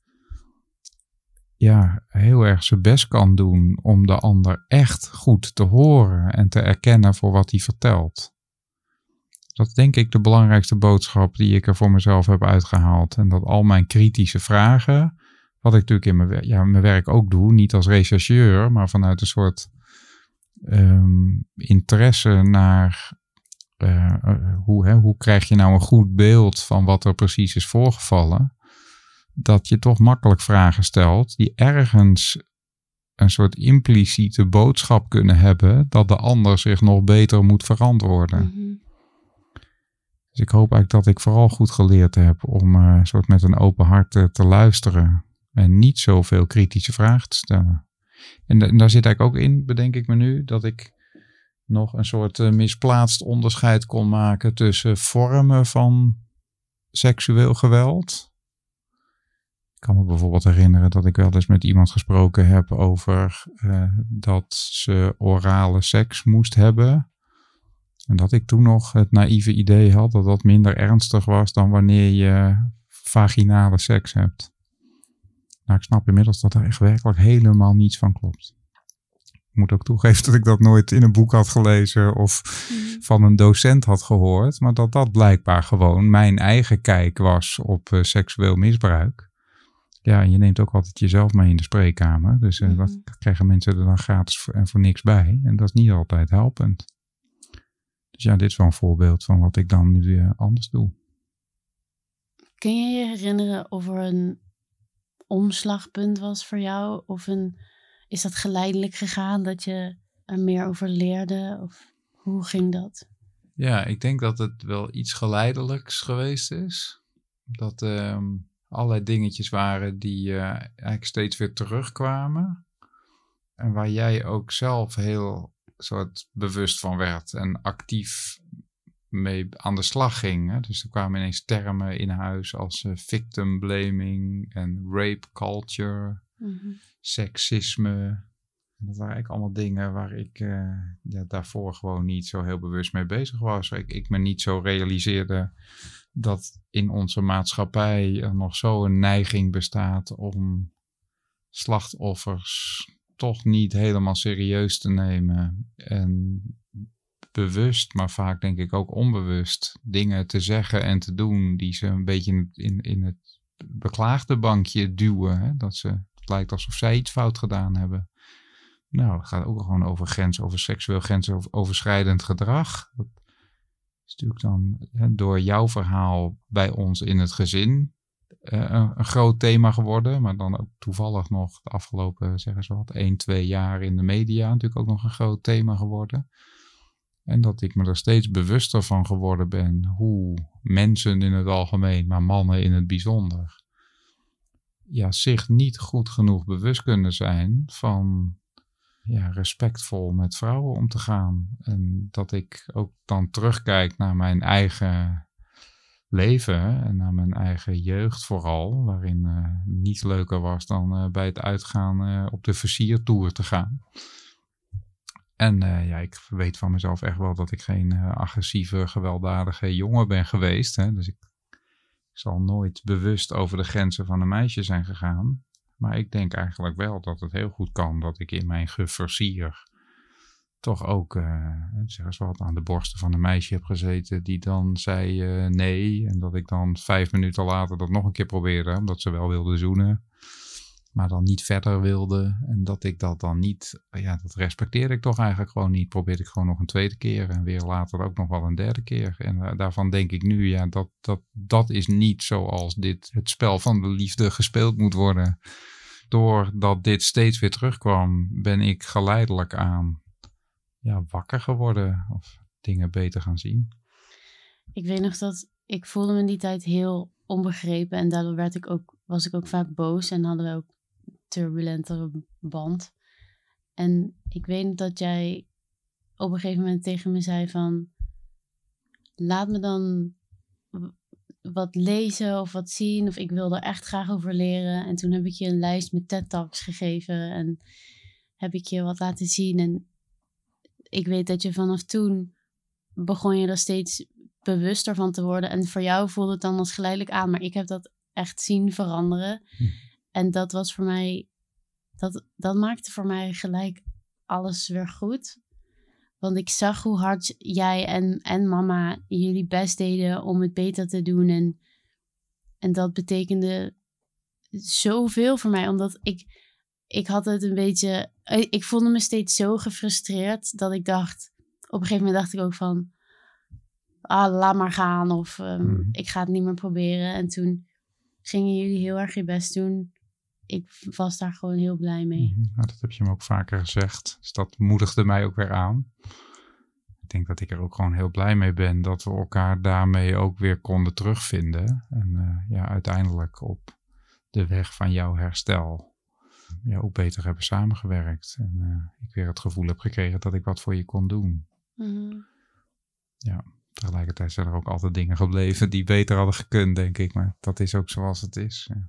ja, heel erg zijn best kan doen om de ander echt goed te horen en te erkennen voor wat hij vertelt. Dat is denk ik de belangrijkste boodschap die ik er voor mezelf heb uitgehaald. En dat al mijn kritische vragen, wat ik natuurlijk in mijn, ja, mijn werk ook doe, niet als rechercheur, maar vanuit een soort ehm, interesse naar eh, eh, hoe, hè, hoe krijg je nou een goed beeld van wat er precies is voorgevallen. Dat je toch makkelijk vragen stelt die ergens een soort impliciete boodschap kunnen hebben dat de ander zich nog beter moet verantwoorden. Mhm. Dus ik hoop eigenlijk dat ik vooral goed geleerd heb om een soort met een open hart te luisteren. En niet zoveel kritische vragen te stellen. En, da- en daar zit eigenlijk ook in, bedenk ik me nu, dat ik nog een soort eh, misplaatst onderscheid kon maken tussen vormen van seksueel geweld. Ik kan me bijvoorbeeld herinneren dat ik wel eens met iemand gesproken heb over eh, dat ze orale seks moest hebben. En dat ik toen nog het naïeve idee had dat dat minder ernstig was dan wanneer je vaginale seks hebt. Nou, ik snap inmiddels dat er echt werkelijk helemaal niets van klopt. Ik moet ook toegeven dat ik dat nooit in een boek had gelezen of Mhm. van een docent had gehoord, maar dat dat blijkbaar gewoon mijn eigen kijk was op eh, seksueel misbruik. Ja, en je neemt ook altijd jezelf mee in de spreekkamer, dus eh, dat Mhm. krijgen mensen er dan gratis voor, en voor niks bij. En dat is niet altijd helpend. Dus ja, dit is wel een voorbeeld van wat ik dan nu eh, anders doe. Kun je je herinneren of er een omslagpunt was voor jou? Of een, is dat geleidelijk gegaan dat je er meer over leerde? Of hoe ging dat? Ja, ik denk dat het wel iets geleidelijks geweest is. Dat ehm allerlei dingetjes waren die eh, eigenlijk steeds weer terugkwamen. En waar jij ook zelf heel soort bewust van werd en actief mee aan de slag ging. Hè? Dus er kwamen ineens termen in huis als eh, victim blaming en rape culture, Mhm. seksisme. dat waren eigenlijk allemaal dingen waar ik uh, ja, daarvoor gewoon niet zo heel bewust mee bezig was. Ik, ik me niet zo realiseerde dat in onze maatschappij er nog zo'n neiging bestaat om slachtoffers toch niet helemaal serieus te nemen. En bewust, maar vaak denk ik ook onbewust, dingen te zeggen en te doen die ze een beetje in, in het beklaagde bankje duwen. Hè? Dat ze, het lijkt alsof zij iets fout gedaan hebben. Nou, het gaat ook gewoon over grens, over seksueel grensoverschrijdend gedrag. Dat is natuurlijk dan hè, door jouw verhaal bij ons in het gezin uh, een, een, groot thema geworden. Maar dan ook toevallig nog de afgelopen, zeggen ze wat, 1, 2 jaar in de media natuurlijk ook nog een groot thema geworden. En dat ik me er steeds bewuster van geworden ben hoe mensen in het algemeen, maar mannen in het bijzonder, ja, zich niet goed genoeg bewust kunnen zijn van ja, respectvol met vrouwen om te gaan. En dat ik ook dan terugkijk naar mijn eigen leven en naar mijn eigen jeugd vooral, waarin uh, niets leuker was dan uh, bij het uitgaan uh, op de versiertour te gaan. En ja, ik weet van mezelf echt wel dat ik geen agressieve, gewelddadige jongen ben geweest. Hè? Dus ik, zal nooit bewust over de grenzen van een meisje zijn gegaan. Maar ik denk eigenlijk wel dat het heel goed kan dat ik in mijn geversier toch ook, uh, zeg eens wat, aan de borsten van een meisje heb gezeten die dan zei nee. En dat ik dan vijf minuten later dat nog een keer probeerde, omdat ze wel wilde zoenen. Maar dan niet verder wilde. En dat ik dat dan niet, ja, dat respecteerde ik toch eigenlijk gewoon niet. Probeerde ik gewoon nog een tweede keer en weer later ook nog wel een derde keer. En uh, daarvan denk ik nu, ja, dat, dat, dat is niet zoals dit, het spel van de liefde gespeeld moet worden. Doordat dit steeds weer terugkwam, ben ik geleidelijk aan ja, wakker geworden of dingen beter gaan zien. Ik weet nog dat ik voelde me in die tijd heel onbegrepen en daardoor werd ik ook, was ik ook vaak boos en hadden we ook turbulentere band. En ik weet dat jij op een gegeven moment tegen me zei van laat me dan wat lezen of wat zien of ik wil er echt graag over leren. En toen heb ik je een lijst met TED Talks gegeven en heb ik je wat laten zien en ik weet dat je vanaf toen begon je er steeds bewuster van te worden. En voor jou voelde het dan als geleidelijk aan. Maar ik heb dat echt zien veranderen. En dat was voor mij, dat, dat maakte voor mij gelijk alles weer goed. Want ik zag hoe hard jij en, en mama jullie best deden om het beter te doen. En, en dat betekende zoveel voor mij. Omdat ik, ik had het een beetje. Eh, ik voelde me steeds zo gefrustreerd dat ik dacht. Op een gegeven moment dacht ik ook van. Ah, laat maar gaan. Of um, mm. ik ga het niet meer proberen. En toen gingen jullie heel erg je best doen. Ik was daar gewoon heel blij mee. Mm nou, dat heb je me ook vaker gezegd. Dus dat moedigde mij ook weer aan. Ik denk dat ik er ook gewoon heel blij mee ben dat we elkaar daarmee ook weer konden terugvinden. En uh, ja, uiteindelijk op de weg van jouw herstel ja, ook beter hebben samengewerkt. En uh, ik weer het gevoel heb gekregen dat ik wat voor je kon doen. Mm Ja, tegelijkertijd zijn er ook altijd dingen gebleven die beter hadden gekund, denk ik. Maar dat is ook zoals het is. Ja.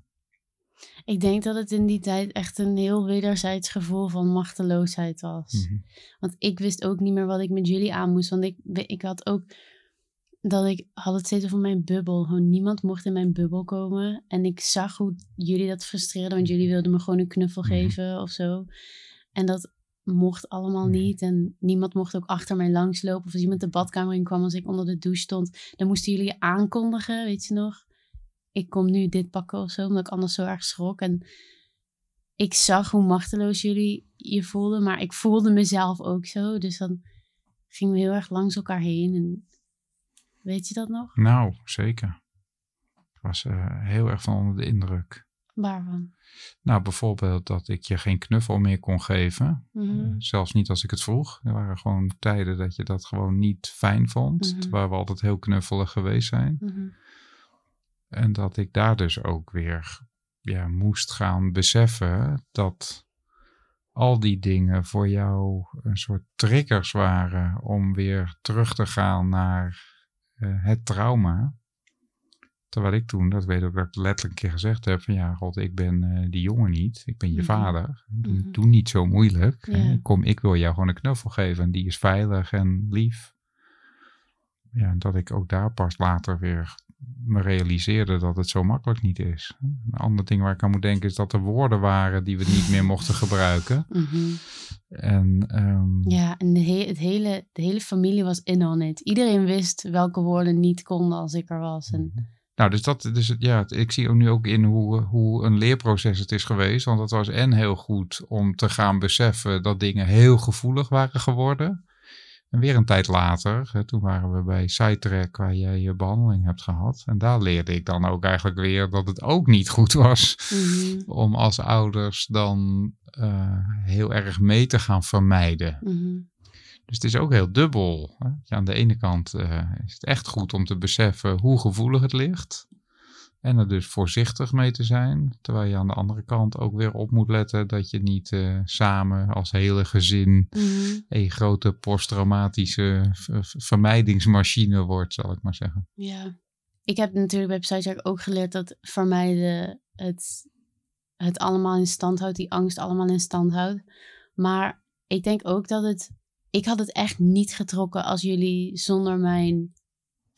Ik denk dat het in die tijd echt een heel wederzijds gevoel van machteloosheid was. Mm -hmm. Want ik wist ook niet meer wat ik met jullie aan moest. Want ik, ik had ook dat ik had het steeds over mijn bubbel. Gewoon niemand mocht in mijn bubbel komen. En ik zag hoe jullie dat frustreerden, want jullie wilden me gewoon een knuffel mhm. geven of zo. En dat mocht allemaal mhm. niet. En niemand mocht ook achter mij langslopen. Of als iemand de badkamer in kwam als ik onder de douche stond, dan moesten jullie aankondigen, weet je nog? Ik kom nu dit pakken of zo, omdat ik anders zo erg schrok. En ik zag hoe machteloos jullie je voelden, maar ik voelde mezelf ook zo. Dus dan gingen we heel erg langs elkaar heen. En Weet je dat nog? Nou, zeker. Ik was uh, heel erg van onder de indruk. Waarvan? Nou, bijvoorbeeld dat ik je geen knuffel meer kon geven. Mm -hmm. uh, zelfs niet als ik het vroeg. Er waren gewoon tijden dat je dat gewoon niet fijn vond. Mm -hmm. Terwijl we altijd heel knuffelig geweest zijn. Mm -hmm. En dat ik daar dus ook weer ja, moest gaan beseffen dat al die dingen voor jou een soort triggers waren om weer terug te gaan naar uh, het trauma. Terwijl ik toen, dat weet ik ook dat ik letterlijk een keer gezegd heb van ja, god, ik ben eh, die jongen niet. Ik ben je Mhm. vader. Doe, Mhm. doe niet zo moeilijk. Kom, ik wil jou gewoon een knuffel geven en die is veilig en lief. Ja, en dat ik ook daar pas later weer me realiseerde dat het zo makkelijk niet is. Een ander ding waar ik aan moet denken is dat er woorden waren die we niet meer mochten gebruiken. Mhm. En ehm, Ja, en de, he- het hele, de hele familie was in on it. Iedereen wist welke woorden niet konden als ik er was. En, Nou, dus dat, dus ja, ik zie ook nu ook in hoe, hoe een leerproces het is geweest. Want het was en heel goed om te gaan beseffen dat dingen heel gevoelig waren geworden. En weer een tijd later, hè, toen waren we bij Sidetrack waar jij je behandeling hebt gehad. En daar leerde ik dan ook eigenlijk weer dat het ook niet goed was Mhm, om als ouders dan eh, heel erg mee te gaan vermijden. mhm. Dus het is ook heel dubbel. Hè? Ja, aan de ene kant eh, is het echt goed om te beseffen hoe gevoelig het ligt. En er dus voorzichtig mee te zijn. Terwijl je aan de andere kant ook weer op moet letten dat je niet eh, samen als hele gezin Mhm. een grote posttraumatische vermijdingsmachine wordt, zal ik maar zeggen. Ja. Ik heb natuurlijk bij Psycheck ook geleerd dat vermijden het, het allemaal in stand houdt, die angst allemaal in stand houdt. Maar ik denk ook dat het, ik had het echt niet getrokken als jullie zonder mijn,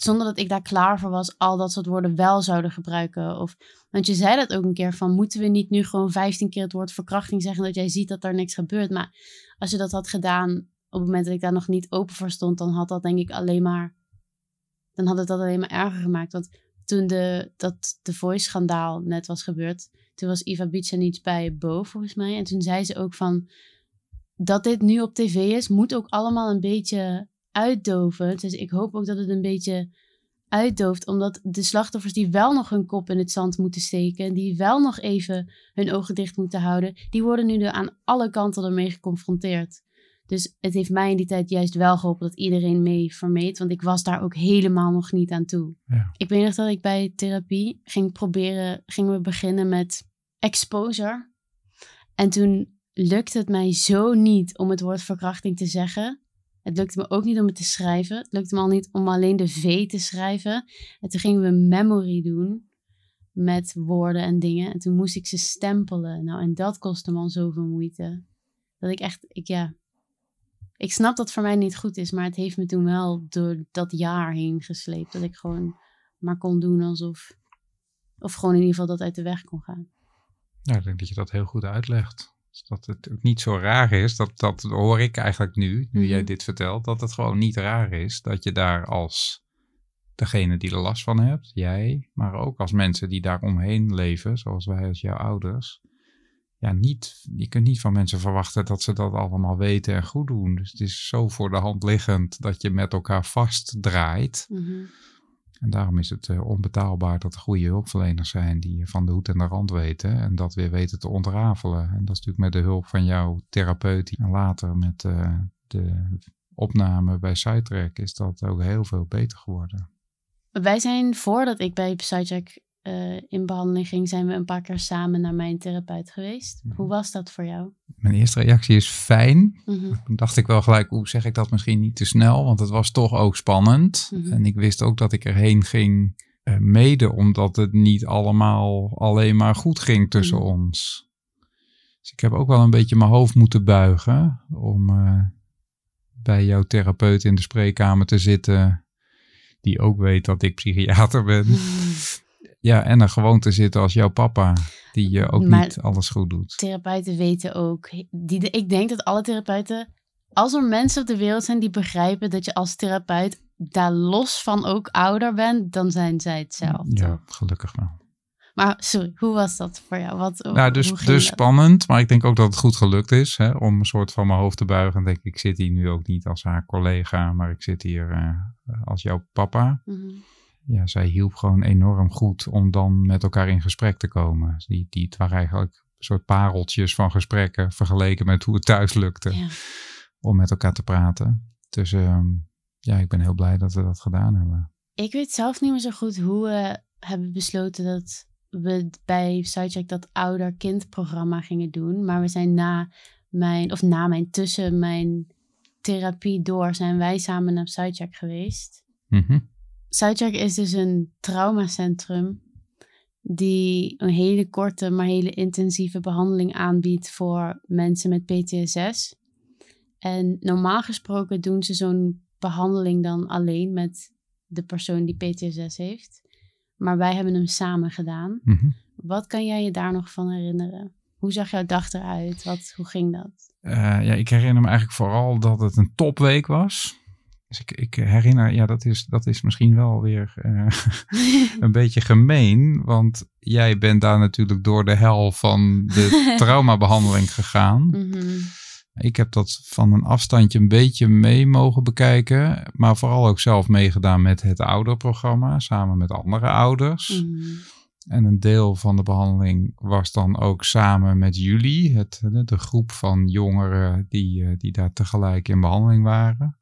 zonder dat ik daar klaar voor was, al dat soort woorden wel zouden gebruiken. Of, want je zei dat ook een keer van, moeten we niet nu gewoon 15 keer het woord verkrachting zeggen, dat jij ziet dat er niks gebeurt. Maar als je dat had gedaan op het moment dat ik daar nog niet open voor stond, dan had dat denk ik alleen maar dan had het dat alleen maar erger gemaakt. Want toen de, dat de Voice-schandaal net was gebeurd, toen was Iva Bicanic bij Bo, volgens mij. En toen zei ze ook van, dat dit nu op tv is, moet ook allemaal een beetje uitdoven. Dus ik hoop ook dat het een beetje uitdooft, omdat de slachtoffers die wel nog hun kop in het zand moeten steken, die wel nog even hun ogen dicht moeten houden, die worden nu aan alle kanten ermee geconfronteerd. Dus het heeft mij in die tijd juist wel geholpen dat iedereen mee vermeed. Want ik was daar ook helemaal nog niet aan toe. Ja. Ik weet nog dat ik bij therapie ging proberen, gingen we beginnen met exposure. En toen lukte het mij zo niet om het woord verkrachting te zeggen. Het lukte me ook niet om het te schrijven. Het lukte me al niet om alleen de V te schrijven. En toen gingen we memory doen met woorden en dingen. En toen moest ik ze stempelen. Nou, en dat kostte me al zoveel moeite. Dat ik echt, ik, ja, ik snap dat het voor mij niet goed is, maar het heeft me toen wel door dat jaar heen gesleept. Dat ik gewoon maar kon doen alsof. Of gewoon in ieder geval dat uit de weg kon gaan. Ja, ik denk dat je dat heel goed uitlegt. Dus dat het ook niet zo raar is, dat, dat hoor ik eigenlijk nu, nu jij Mhm. dit vertelt, dat het gewoon niet raar is dat je daar als degene die er last van hebt, jij, maar ook als mensen die daar omheen leven, zoals wij als jouw ouders, ja, niet, je kunt niet van mensen verwachten dat ze dat allemaal weten en goed doen. Dus het is zo voor de hand liggend dat je met elkaar vastdraait. Mhm. En daarom is het eh, onbetaalbaar dat er goede hulpverleners zijn die van de hoed en de rand weten en dat weer weten te ontrafelen. En dat is natuurlijk met de hulp van jouw therapeut en later met eh, de opname bij Sidetrack is dat ook heel veel beter geworden. Wij zijn voordat ik bij Psycheck eh in behandeling ging, zijn we een paar keer samen naar mijn therapeut geweest. Mhm. Hoe was dat voor jou? Mijn eerste reactie is fijn. Toen dacht ik wel gelijk, hoe zeg ik dat misschien niet te snel, want het was toch ook spannend. Mhm. En ik wist ook dat ik erheen ging, eh, mede omdat het niet allemaal alleen maar goed ging tussen Mhm. ons. Dus ik heb ook wel een beetje mijn hoofd moeten buigen om eh, bij jouw therapeut in de spreekkamer te zitten, die ook weet dat ik psychiater ben. Ja, en er gewoon te zitten als jouw papa, die je ook Maar- niet alles goed doet. Therapeuten weten ook. Die, ik denk dat alle therapeuten, als er mensen op de wereld zijn die begrijpen dat je als therapeut daar los van ook ouder bent, dan zijn zij hetzelfde. Ja, gelukkig wel. Maar sorry, hoe was dat voor jou? Wat, Nou, dus, dus spannend, maar ik denk ook dat het goed gelukt is. Hè, om een soort van mijn hoofd te buigen. En denk ik, ik zit hier nu ook niet als haar collega, maar ik zit hier eh, als jouw papa. Mhm. Ja, zij hielp gewoon enorm goed om dan met elkaar in gesprek te komen. Die, die, het waren eigenlijk een soort pareltjes van gesprekken vergeleken met hoe het thuis lukte Ja. om met elkaar te praten. Dus ehm, ja, ik ben heel blij dat we dat gedaan hebben. Ik weet zelf niet meer zo goed hoe we hebben besloten dat we bij Sidecheck dat ouder-kind programma gingen doen. Maar we zijn na mijn, of na mijn, tussen mijn therapie door, zijn wij samen naar Sidecheck geweest. Mhm. Sidetrack is dus een traumacentrum die een hele korte, maar hele intensieve behandeling aanbiedt voor mensen met PTSS. En normaal gesproken doen ze zo'n behandeling dan alleen met de persoon die PTSS heeft. Maar wij hebben hem samen gedaan. Mhm. Wat kan jij je daar nog van herinneren? Hoe zag jouw dag eruit? Wat, hoe ging dat? Eh, ja, ik herinner me eigenlijk vooral dat het een topweek was. Dus ik, ik herinner, ja, dat is, dat is misschien wel weer eh, een beetje gemeen. Want jij bent daar natuurlijk door de hel van de traumabehandeling gegaan. Mhm. Ik heb dat van een afstandje een beetje mee mogen bekijken. Maar vooral ook zelf meegedaan met het ouderprogramma. Samen met andere ouders. Mhm. En een deel van de behandeling was dan ook samen met jullie, het, de groep van jongeren die, eh, die daar tegelijk in behandeling waren.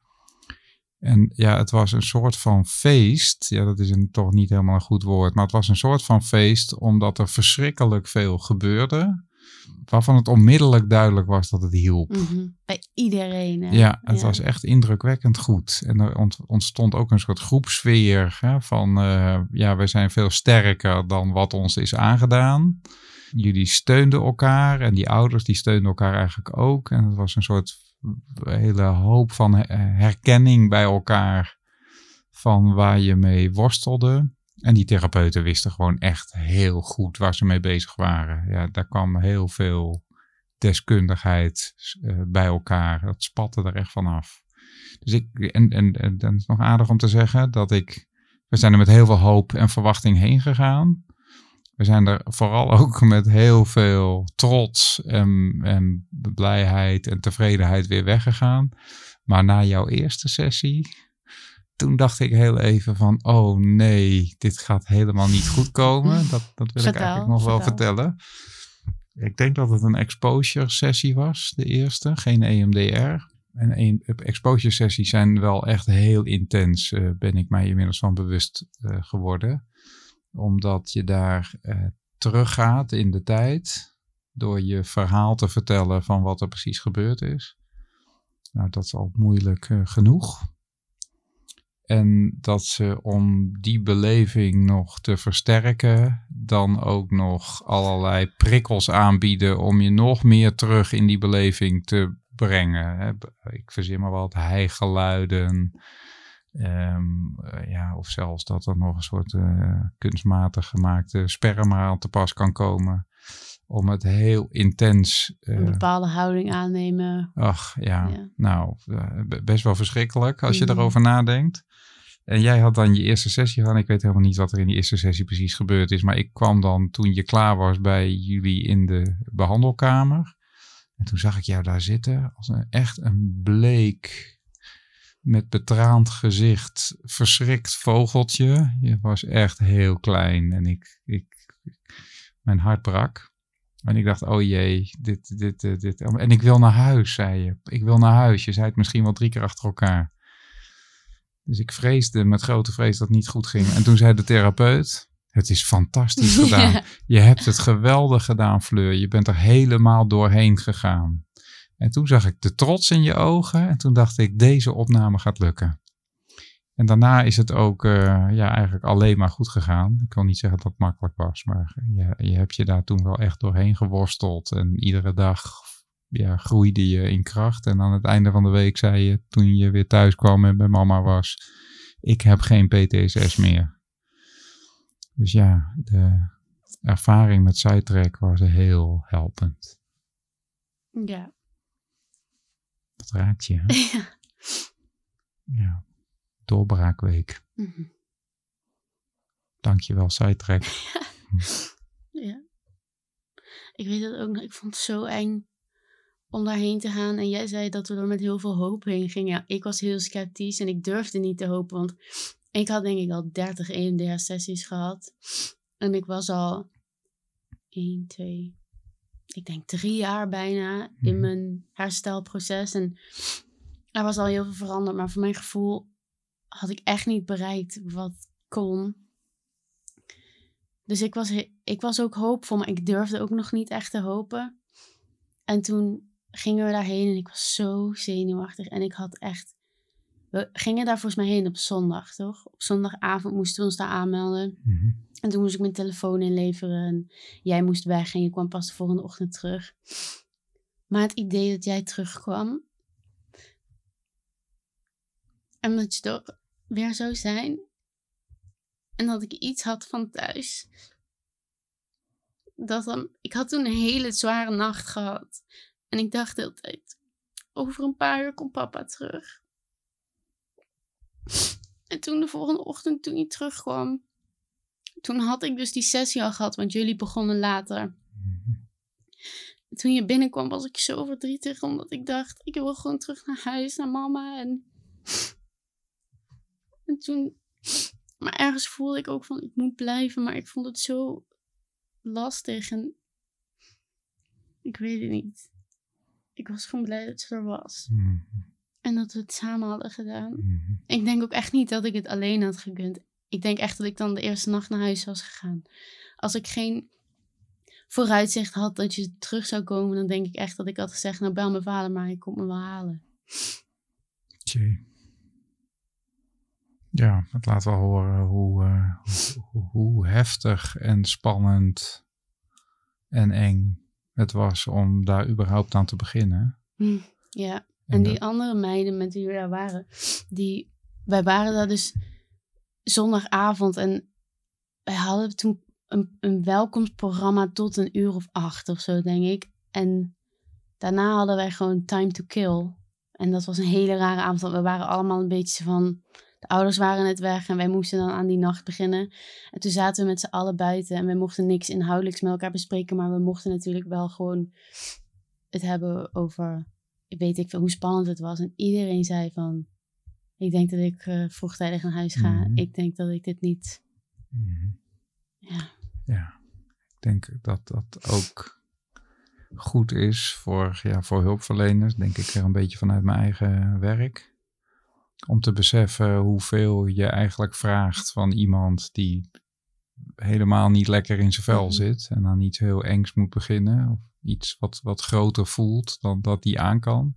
En ja, het was een soort van feest. Ja, dat is een, toch niet helemaal een goed woord, maar het was een soort van feest omdat er verschrikkelijk veel gebeurde. Waarvan het onmiddellijk duidelijk was dat het hielp. Mhm. Bij iedereen. hè? Ja, het was echt indrukwekkend goed. En er ont- ontstond ook een soort groepsfeer hè, van, eh, ja, we zijn veel sterker dan wat ons is aangedaan. Jullie steunden elkaar en die ouders die steunden elkaar eigenlijk ook. En het was een soort hele hoop van her- herkenning bij elkaar van waar je mee worstelde. En die therapeuten wisten gewoon echt heel goed waar ze mee bezig waren. Ja, daar kwam heel veel deskundigheid eh, bij elkaar. Dat spatte er echt vanaf. Dus ik, en, en, en dan is nog aardig om te zeggen dat ik, we zijn er met heel veel hoop en verwachting heen gegaan. We zijn er vooral ook met heel veel trots en, en blijheid en tevredenheid weer weggegaan. Maar na jouw eerste sessie, toen dacht ik heel even van, oh nee, dit gaat helemaal niet goed komen. Dat, dat wil ik eigenlijk nog wel vertel. vertellen. Ik denk dat het een exposure sessie was, de eerste, geen EMDR. En exposure sessies zijn wel echt heel intens, eh, ben ik mij inmiddels van bewust eh, geworden. Omdat je daar eh, teruggaat in de tijd, door je verhaal te vertellen van wat er precies gebeurd is. Nou, dat is al moeilijk eh, genoeg. En dat ze om die beleving nog te versterken, dan ook nog allerlei prikkels aanbieden om je nog meer terug in die beleving te brengen. Ik verzin maar wat hijgeluiden. Ehm, eh, ja, of zelfs dat er nog een soort eh, kunstmatig gemaakte sperma aan te pas kan komen. Om het heel intens eh, Een bepaalde houding aannemen. Ach ja, Ja. nou, be- best wel verschrikkelijk als je Mhm. erover nadenkt. En jij had dan je eerste sessie gedaan. Ik weet helemaal niet wat er in die eerste sessie precies gebeurd is. Maar ik kwam dan toen je klaar was bij jullie in de behandelkamer. En toen zag ik jou daar zitten als een, echt een bleek, met betraand gezicht, verschrikt vogeltje. Je was echt heel klein en ik, ik, mijn hart brak. En ik dacht, oh jee, dit, dit, dit, dit. En ik wil naar huis, zei je. Ik wil naar huis. Je zei het misschien wel drie keer achter elkaar. Dus ik vreesde met grote vrees dat het niet goed ging. En toen zei de therapeut, het is fantastisch gedaan. Ja. Je hebt het geweldig gedaan, Fleur. Je bent er helemaal doorheen gegaan. En toen zag ik de trots in je ogen. En toen dacht ik, deze opname gaat lukken. En daarna is het ook eh, ja, eigenlijk alleen maar goed gegaan. Ik wil niet zeggen dat het makkelijk was, maar je, je hebt je daar toen wel echt doorheen geworsteld. En iedere dag ja, groeide je in kracht. En aan het einde van de week zei je, toen je weer thuis kwam en bij mama was, ik heb geen PTSS meer. Dus ja, de ervaring met Sidetrack was heel helpend. Ja. Dat raakt je. hè? Ja. Ja, doorbraakweek. Mhm. Dankjewel, Sidetrack. ja. Ik weet het ook nog. Ik vond het zo eng om daarheen te gaan. En jij zei dat we er met heel veel hoop heen gingen. Ja, ik was heel sceptisch en ik durfde niet te hopen. Want ik had denk ik al 30 EMDR-sessies gehad. En ik was al 1, 2, ik denk drie jaar bijna in Mhm. mijn herstelproces. En er was al heel veel veranderd. Maar voor mijn gevoel had ik echt niet bereikt wat kon. Dus ik was, ik was ook hoopvol, maar ik durfde ook nog niet echt te hopen. En toen gingen we daarheen en ik was zo zenuwachtig. En ik had echt we gingen daar volgens mij heen op zondag, toch? Op zondagavond moesten we ons daar aanmelden. Mhm. En toen moest ik mijn telefoon inleveren. En jij moest weg en je kwam pas de volgende ochtend terug. Maar het idee dat jij terugkwam. En dat je er weer zou zijn. En dat ik iets had van thuis. Dat dan, ik had toen een hele zware nacht gehad. En ik dacht de hele tijd, over een paar uur komt papa terug. En toen de volgende ochtend, toen hij terugkwam, toen had ik dus die sessie al gehad, want jullie begonnen later. Mhm. Toen je binnenkwam was ik zo verdrietig, omdat ik dacht, ik wil gewoon terug naar huis, naar mama. En, en toen, maar ergens voelde ik ook van, ik moet blijven, maar ik vond het zo lastig en ik weet het niet. Ik was gewoon blij dat ze er was. Mhm. En dat we het samen hadden gedaan. Mhm. Ik denk ook echt niet dat ik het alleen had gekund. Ik denk echt dat ik dan de eerste nacht naar huis was gegaan. Als ik geen vooruitzicht had dat je terug zou komen, dan denk ik echt dat ik had gezegd: Nou, bel mijn vader, maar hij komt me wel halen. Tjie. Ja, het laat wel horen hoe, eh, hoe, hoe heftig en spannend en eng het was om daar überhaupt aan te beginnen. Hm, Ja. En En die dat- andere meiden met wie we daar waren, die, wij waren daar dus zondagavond en wij hadden toen een, een welkomstprogramma tot een uur of acht of zo, denk ik. En daarna hadden wij gewoon time to kill. En dat was een hele rare avond, want we waren allemaal een beetje van... De ouders waren net weg en wij moesten dan aan die nacht beginnen. En toen zaten we met z'n allen buiten en we mochten niks inhoudelijks met elkaar bespreken, maar we mochten natuurlijk wel gewoon het hebben over weet ik veel hoe spannend het was. En iedereen zei van, ik denk dat ik eh, vroegtijdig naar huis ga. Mhm. Ik denk dat ik dit niet... Mhm. Ja. Ja, ik denk dat dat ook goed is voor, ja, voor hulpverleners, denk ik er een beetje vanuit mijn eigen werk. Om te beseffen hoeveel je eigenlijk vraagt van iemand die helemaal niet lekker in zijn vel Mhm. zit en aan iets heel engs moet beginnen. Of iets wat, wat groter voelt dan dat die aan kan.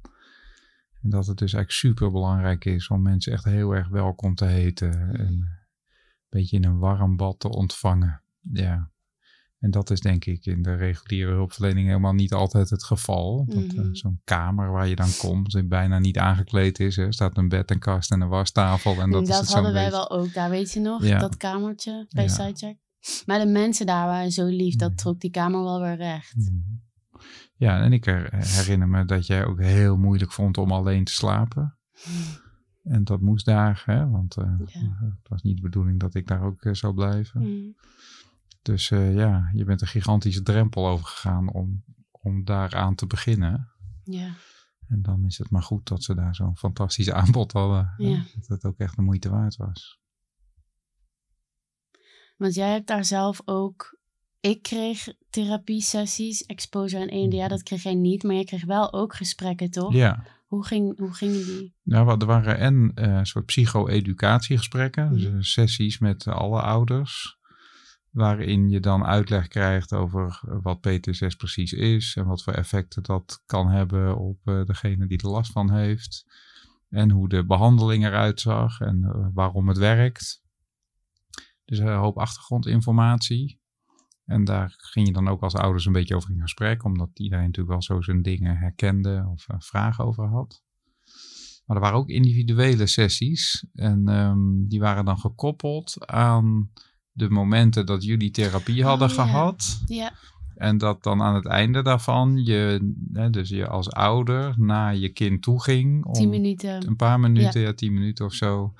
En dat het dus eigenlijk super belangrijk is om mensen echt heel erg welkom te heten. En een beetje in een warm bad te ontvangen. Ja. En dat is denk ik in de reguliere hulpverlening helemaal niet altijd het geval. Dat eh, Mhm. zo'n kamer waar je dan komt die bijna niet aangekleed is. Er staat een bed, een kast en een wastafel. En dat, En is dat het hadden wij beetje. wel ook daar, weet je nog? Ja. Dat kamertje bij Ja. Sidecheck. Maar de mensen daar waren zo lief, dat Mhm. trok die kamer wel weer recht. Mhm. Ja, en ik her- herinner me dat jij ook heel moeilijk vond om alleen te slapen. En dat moest daar, hè? want Ja. het was niet de bedoeling dat ik daar ook eh, zou blijven. Mhm. Dus eh, ja, je bent een gigantische drempel overgegaan om, om daaraan te beginnen. Ja. En dan is het maar goed dat ze daar zo'n fantastisch aanbod hadden. hè, Ja. Dat het ook echt de moeite waard was. Want jij hebt daar zelf ook... Ik kreeg therapie-sessies, exposure en EMDR, dat kreeg jij niet. Maar jij kreeg wel ook gesprekken, toch? Ja, Hoe, ging, hoe gingen die? nou, er waren en eh, een soort psycho-educatiegesprekken, dus Mhm. eh, sessies met alle ouders. Waarin je dan uitleg krijgt over eh, wat PTSS precies is en wat voor effecten dat kan hebben op degene die er last van heeft. En hoe de behandeling eruit zag en waarom het werkt. Dus een hoop achtergrondinformatie. En daar ging je dan ook als ouders een beetje over in gesprek, omdat iedereen natuurlijk wel zo zijn dingen herkende of eh, vragen over had. Maar er waren ook individuele sessies en ehm, die waren dan gekoppeld aan de momenten dat jullie therapie hadden Oh, ja. gehad. Ja. En dat dan aan het einde daarvan je, hè, dus je als ouder naar je kind toe ging. Om Tien minuten. een paar minuten, ja. tien minuten of zo.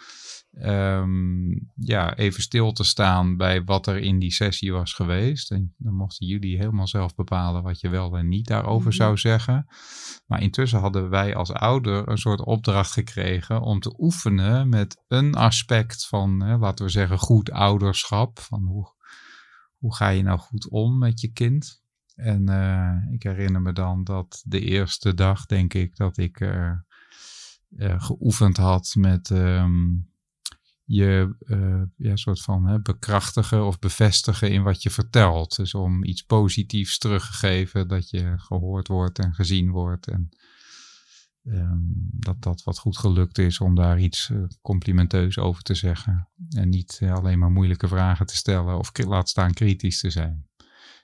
ehm, ja, even stil te staan bij wat er in die sessie was geweest. En dan mochten jullie helemaal zelf bepalen wat je wel en niet daarover Mhm. zou zeggen. Maar intussen hadden wij als ouder een soort opdracht gekregen om te oefenen met een aspect van, hè, laten we zeggen, goed ouderschap. Van hoe, hoe ga je nou goed om met je kind? En eh, ik herinner me dan dat de eerste dag, denk ik, dat ik eh, eh, geoefend had met ehm, je ja, soort van hè, bekrachtigen of bevestigen in wat je vertelt. Dus om iets positiefs teruggegeven, dat je gehoord wordt en gezien wordt. En ehm, dat dat wat goed gelukt is om daar iets uh, complimenteus over te zeggen. En niet uh, alleen maar moeilijke vragen te stellen of laat staan kritisch te zijn.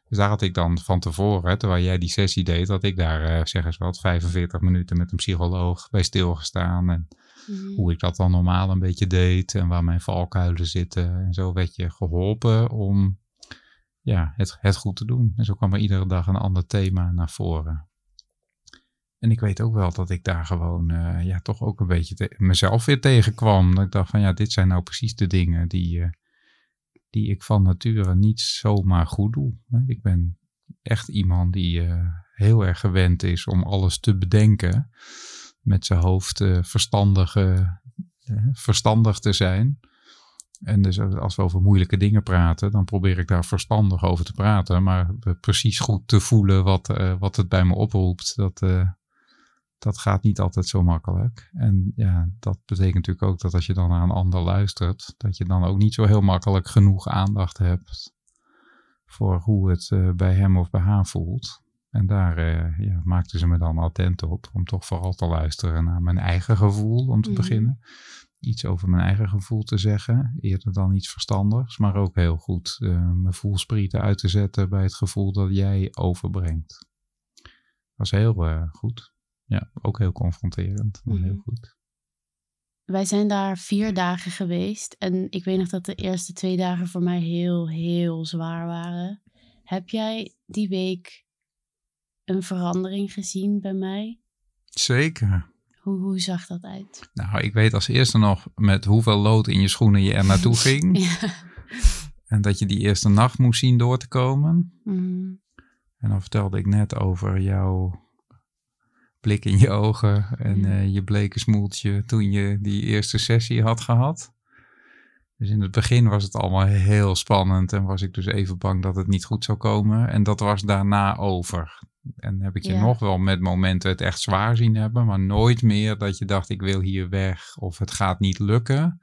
Dus daar had ik dan van tevoren, terwijl jij die sessie deed, had ik daar, uh, zeg eens wat, 45 minuten met een psycholoog bij stilgestaan. En mm. hoe ik dat dan normaal een beetje deed en waar mijn valkuilen zitten. En zo werd je geholpen om ja, het, het goed te doen. En zo kwam er iedere dag een ander thema naar voren. En ik weet ook wel dat ik daar gewoon uh, ja, toch ook een beetje mezelf weer tegenkwam. Dat ik dacht van ja, dit zijn nou precies de dingen die, uh, die ik van nature niet zomaar goed doe. Ik ben echt iemand die uh, heel erg gewend is om alles te bedenken. Met zijn hoofd verstandig, verstandig te zijn. En dus als we over moeilijke dingen praten, dan probeer ik daar verstandig over te praten. Maar precies goed te voelen wat, wat het bij me oproept, dat, dat gaat niet altijd zo makkelijk. En ja, dat betekent natuurlijk ook dat als je dan naar een ander luistert, dat je dan ook niet zo heel makkelijk genoeg aandacht hebt voor hoe het uh, bij hem of bij haar voelt. En daar ja, maakten ze me dan attent op om toch vooral te luisteren naar mijn eigen gevoel om te mm. beginnen iets over mijn eigen gevoel te zeggen, eerder dan iets verstandigs, maar ook heel goed uh, mijn voelsprieten uit te zetten bij het gevoel dat jij overbrengt. Dat was heel uh, goed. Ja, ook heel confronterend, mm. heel goed. Wij zijn daar vier dagen geweest en ik weet nog dat de eerste twee dagen voor mij heel, heel zwaar waren. Heb jij die week een verandering gezien bij mij? Zeker. Hoe, hoe zag dat uit? Nou, ik weet als eerste nog met hoeveel lood in je schoenen je er naartoe ging. ja. En dat je die eerste nacht moest zien door te komen. Mm. En dan vertelde ik net over jouw blik in je ogen en uh, je bleke smoeltje toen je die eerste sessie had gehad. Dus in het begin was het allemaal heel spannend en was ik dus even bang dat het niet goed zou komen. En dat was daarna over. En heb ik je ja. nog wel met momenten het echt zwaar zien hebben, maar nooit meer dat je dacht ik wil hier weg of het gaat niet lukken.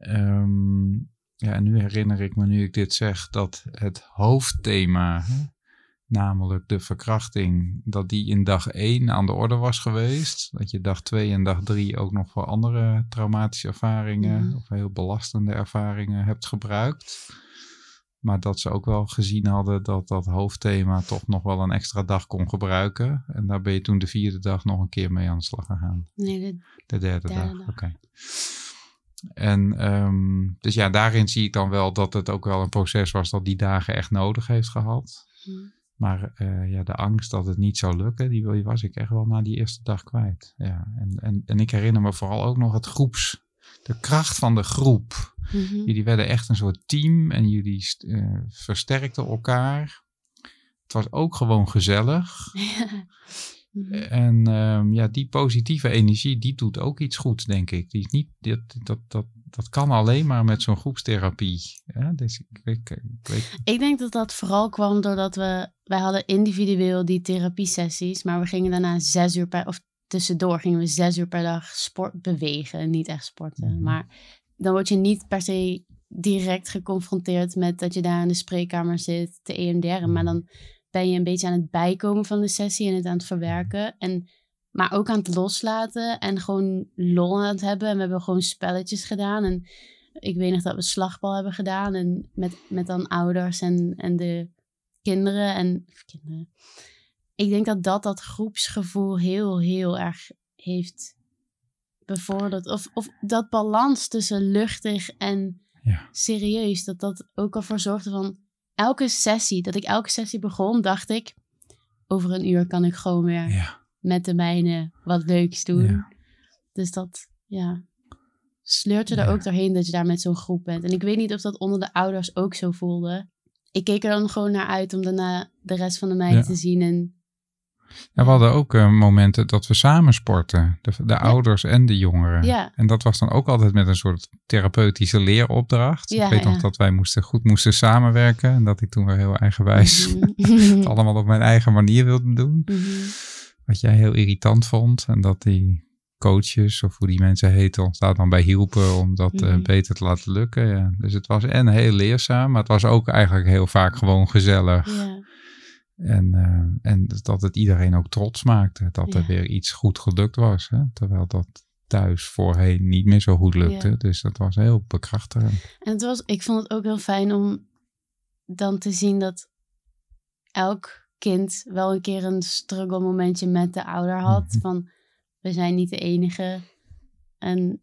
Um, ja, en nu herinner ik me, nu ik dit zeg, dat het hoofdthema, namelijk de verkrachting, dat die in dag 1 aan de orde was geweest. Dat je dag 2 en dag 3 ook nog voor andere traumatische ervaringen mm. of heel belastende ervaringen hebt gebruikt. Maar dat ze ook wel gezien hadden dat dat hoofdthema toch nog wel een extra dag kon gebruiken. En daar ben je toen de vierde dag nog een keer mee aan de slag gegaan. Nee, de, de derde, derde dag. dag. Oké. Okay. En um, dus ja, daarin zie ik dan wel dat het ook wel een proces was dat die dagen echt nodig heeft gehad. Hmm. Maar uh, ja, de angst dat het niet zou lukken, die was ik echt wel na die eerste dag kwijt. Ja, en, en, en ik herinner me vooral ook nog het groeps, de kracht van de groep. Mm-hmm. Jullie werden echt een soort team en jullie uh, versterkten elkaar. Het was ook gewoon gezellig. mm-hmm. En um, ja, die positieve energie, die doet ook iets goeds, denk ik. Die is niet, dat, dat, dat, dat kan alleen maar met zo'n groepstherapie. Ja, dus ik, ik, ik, weet... ik denk dat dat vooral kwam doordat we, wij hadden individueel die therapiesessies, maar we gingen daarna zes uur per, of tussendoor gingen we zes uur per dag sport bewegen, niet echt sporten. Mm-hmm. Maar dan word je niet per se direct geconfronteerd met dat je daar in de spreekkamer zit te EMDR'en. Maar dan ben je een beetje aan het bijkomen van de sessie en het aan het verwerken. En, maar ook aan het loslaten en gewoon lol aan het hebben. En we hebben gewoon spelletjes gedaan. En ik weet nog dat we slagbal hebben gedaan. En met, met dan ouders en, en de kinderen. En kinderen. Ik denk dat dat dat groepsgevoel heel, heel erg heeft bevorderd. Of, of dat balans tussen luchtig en ja. serieus, dat dat ook ervoor zorgde van elke sessie, dat ik elke sessie begon, dacht ik, over een uur kan ik gewoon weer ja. Met de mijne wat leuks doen. Ja. Dus dat, ja, sleurt je er ook doorheen dat je daar met zo'n groep bent. En ik weet niet of dat onder de ouders ook zo voelde. Ik keek er dan gewoon naar uit om daarna de rest van de meiden te zien en ja, we hadden ook uh, momenten dat we samen sporten, de, de ouders en de jongeren. Ja. En dat was dan ook altijd met een soort therapeutische leeropdracht. Ja, ik weet nog dat wij moesten, goed moesten samenwerken en dat ik toen weer heel eigenwijs mm -hmm. het allemaal op mijn eigen manier wilde doen. Mm -hmm. Wat jij heel irritant vond en dat die coaches of hoe die mensen heten ons daar dan bij hielpen om dat mm -hmm. uh, beter te laten lukken. Ja. Dus het was en heel leerzaam, maar het was ook eigenlijk heel vaak gewoon gezellig. En, eh, en dat het iedereen ook trots maakte. Dat er weer iets goed gelukt was. Hè? Terwijl dat thuis voorheen niet meer zo goed lukte. Dus dat was heel bekrachtigend. En het was, ik vond het ook heel fijn om dan te zien dat elk kind wel een keer een struggle momentje met de ouder had. Mhm. Van, we zijn niet de enige. En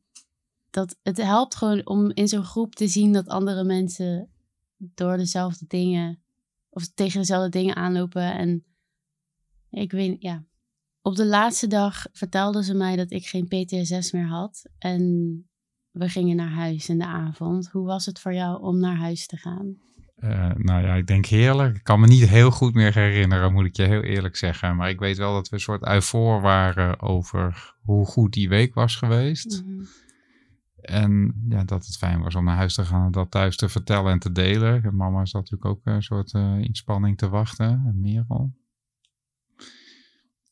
dat het helpt gewoon om in zo'n groep te zien dat andere mensen door dezelfde dingen of tegen dezelfde dingen aanlopen. En ik weet, ja. Op de laatste dag vertelde ze mij dat ik geen PTSS meer had. En we gingen naar huis in de avond. Hoe was het voor jou om naar huis te gaan? Eh, nou ja, ik denk heerlijk. Ik kan me niet heel goed meer herinneren, moet ik je heel eerlijk zeggen. Maar ik weet wel dat we een soort eufor waren over hoe goed die week was geweest. Mhm. En ja, dat het fijn was om naar huis te gaan en dat thuis te vertellen en te delen. Mama zat natuurlijk ook een soort eh, inspanning te wachten. En Merel.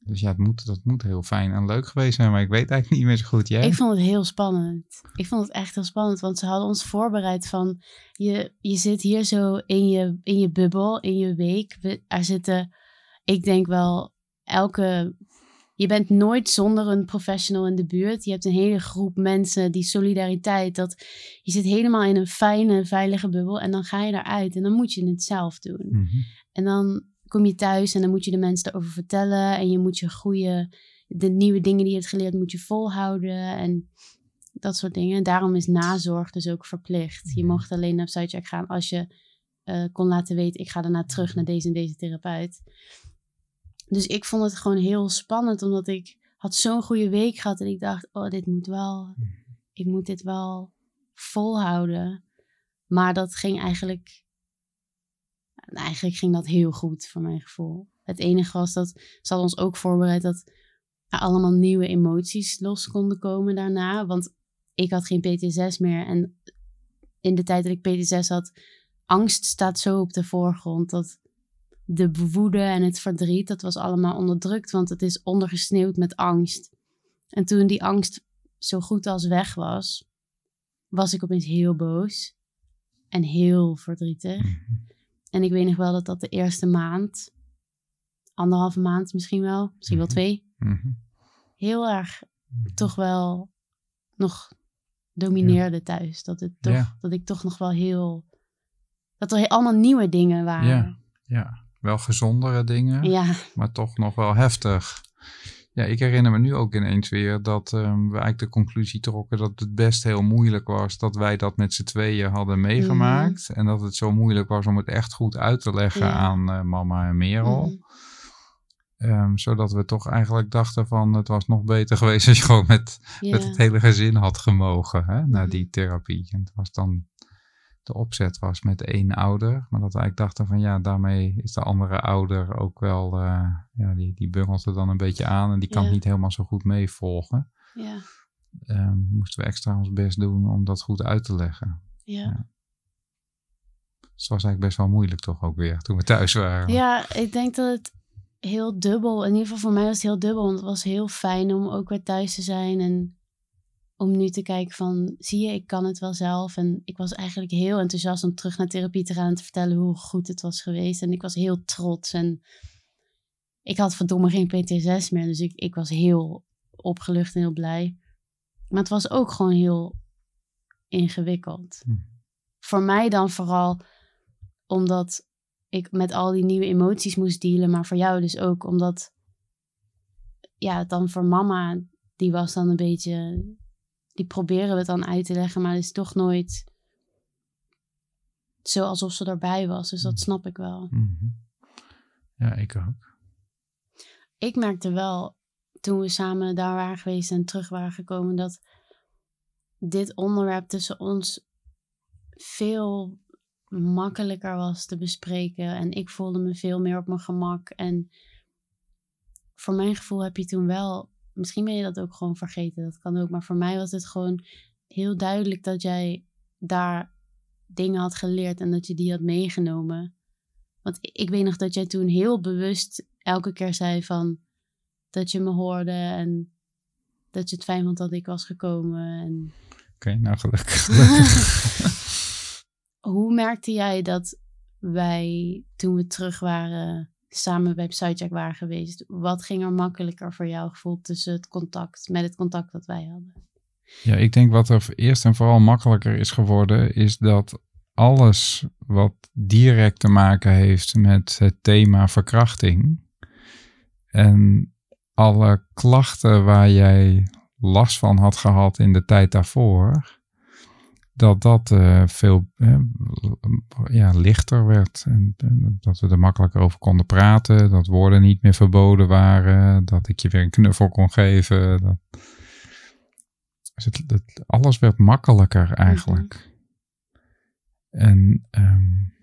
Dus ja, het moet, dat moet heel fijn en leuk geweest zijn. Maar ik weet eigenlijk niet meer zo goed. Jij? Ik vond het heel spannend. Ik vond het echt heel spannend, want ze hadden ons voorbereid van... Je, je zit hier zo in je, in je bubbel, in je week. We, er zitten, ik denk wel, elke... Je bent nooit zonder een professional in de buurt. Je hebt een hele groep mensen, die solidariteit. Dat, je zit helemaal in een fijne, veilige bubbel en dan ga je eruit en dan moet je het zelf doen. Mhm. En dan kom je thuis en dan moet je de mensen erover vertellen. En je moet je goede, de nieuwe dingen die je hebt geleerd, moet je volhouden. En dat soort dingen. En daarom is nazorg dus ook verplicht. Je Mhm. mocht alleen naar Sidecheck gaan als je eh, kon laten weten, ik ga daarna terug naar deze en deze therapeut. Dus ik vond het gewoon heel spannend, omdat ik had zo'n goede week gehad. En ik dacht, oh, dit moet wel, ik moet dit wel volhouden. Maar dat ging eigenlijk en eigenlijk ging dat heel goed voor mijn gevoel. Het enige was dat ze hadden ons ook voorbereid dat er allemaal nieuwe emoties los konden komen daarna. Want ik had geen PTSS meer. En in de tijd dat ik PTSS had, angst staat zo op de voorgrond. Dat de woede en het verdriet, dat was allemaal onderdrukt. Want het is ondergesneeuwd met angst. En toen die angst zo goed als weg was, was ik opeens heel boos. En heel verdrietig. Mhm. En ik weet nog wel dat dat de eerste maand, anderhalve maand misschien wel, misschien wel Mhm. twee, Mhm. heel erg toch wel nog domineerde thuis. Dat, het toch, Ja. dat ik toch nog wel heel, dat er allemaal nieuwe dingen waren. Ja. Ja, wel gezondere dingen. Ja, maar toch nog wel heftig. Ja, ik herinner me nu ook ineens weer dat ehm, we eigenlijk de conclusie trokken dat het best heel moeilijk was dat wij dat met z'n tweeën hadden meegemaakt. En dat het zo moeilijk was om het echt goed uit te leggen Mhm. Ja. aan eh, mama en Merel. Mhm. Ehm, zodat we toch eigenlijk dachten van het was nog beter geweest als je gewoon met, met het hele gezin had gemogen hè, naar Mhm. die therapie. En het was dan, de opzet was met één ouder. Maar dat we eigenlijk dachten van ja, daarmee is de andere ouder ook wel, eh, ja, die, die bungelt er dan een beetje aan en die kan Ja. niet helemaal zo goed meevolgen. ja, Ehm, moesten we extra ons best doen om dat goed uit te leggen. ja. Ja. Dus het was eigenlijk best wel moeilijk toch ook weer toen we thuis waren. Ja, ik denk dat het heel dubbel, in ieder geval voor mij was het heel dubbel. Want het was heel fijn om ook weer thuis te zijn en om nu te kijken van, zie je, ik kan het wel zelf. En ik was eigenlijk heel enthousiast om terug naar therapie te gaan en te vertellen hoe goed het was geweest. En ik was heel trots en ik had verdomme geen PTSS meer. Dus ik, ik was heel opgelucht en heel blij. Maar het was ook gewoon heel ingewikkeld. Hm. Voor mij dan vooral omdat ik met al die nieuwe emoties moest dealen, maar voor jou dus ook omdat, ja, dan voor mama, die was dan een beetje, die proberen we het dan uit te leggen, maar het is toch nooit zo alsof ze erbij was. Dus dat snap ik wel. Mhm. Ja, ik ook. Ik merkte wel toen we samen daar waren geweest en terug waren gekomen dat dit onderwerp tussen ons veel makkelijker was te bespreken. En ik voelde me veel meer op mijn gemak. En voor mijn gevoel heb je toen wel, misschien ben je dat ook gewoon vergeten, dat kan ook. Maar voor mij was het gewoon heel duidelijk dat jij daar dingen had geleerd en dat je die had meegenomen. Want ik- weet nog dat jij toen heel bewust elke keer zei van dat je me hoorde en dat je het fijn vond dat ik was gekomen. En Oké, nou gelukkig. gelukkig. hoe merkte jij dat wij, toen we terug waren, samen bij Psycheck waren geweest, wat ging er makkelijker voor jou gevoeld tussen het contact, met het contact dat wij hadden? Ja, ik denk wat er eerst en vooral makkelijker is geworden, is dat alles wat direct te maken heeft met het thema verkrachting en alle klachten waar jij last van had gehad in de tijd daarvoor, dat dat uh, veel uh, ja, lichter werd. En, dat we er makkelijker over konden praten. Dat woorden niet meer verboden waren. Dat ik je weer een knuffel kon geven. Dat, dus het, alles werd makkelijker eigenlijk. En um,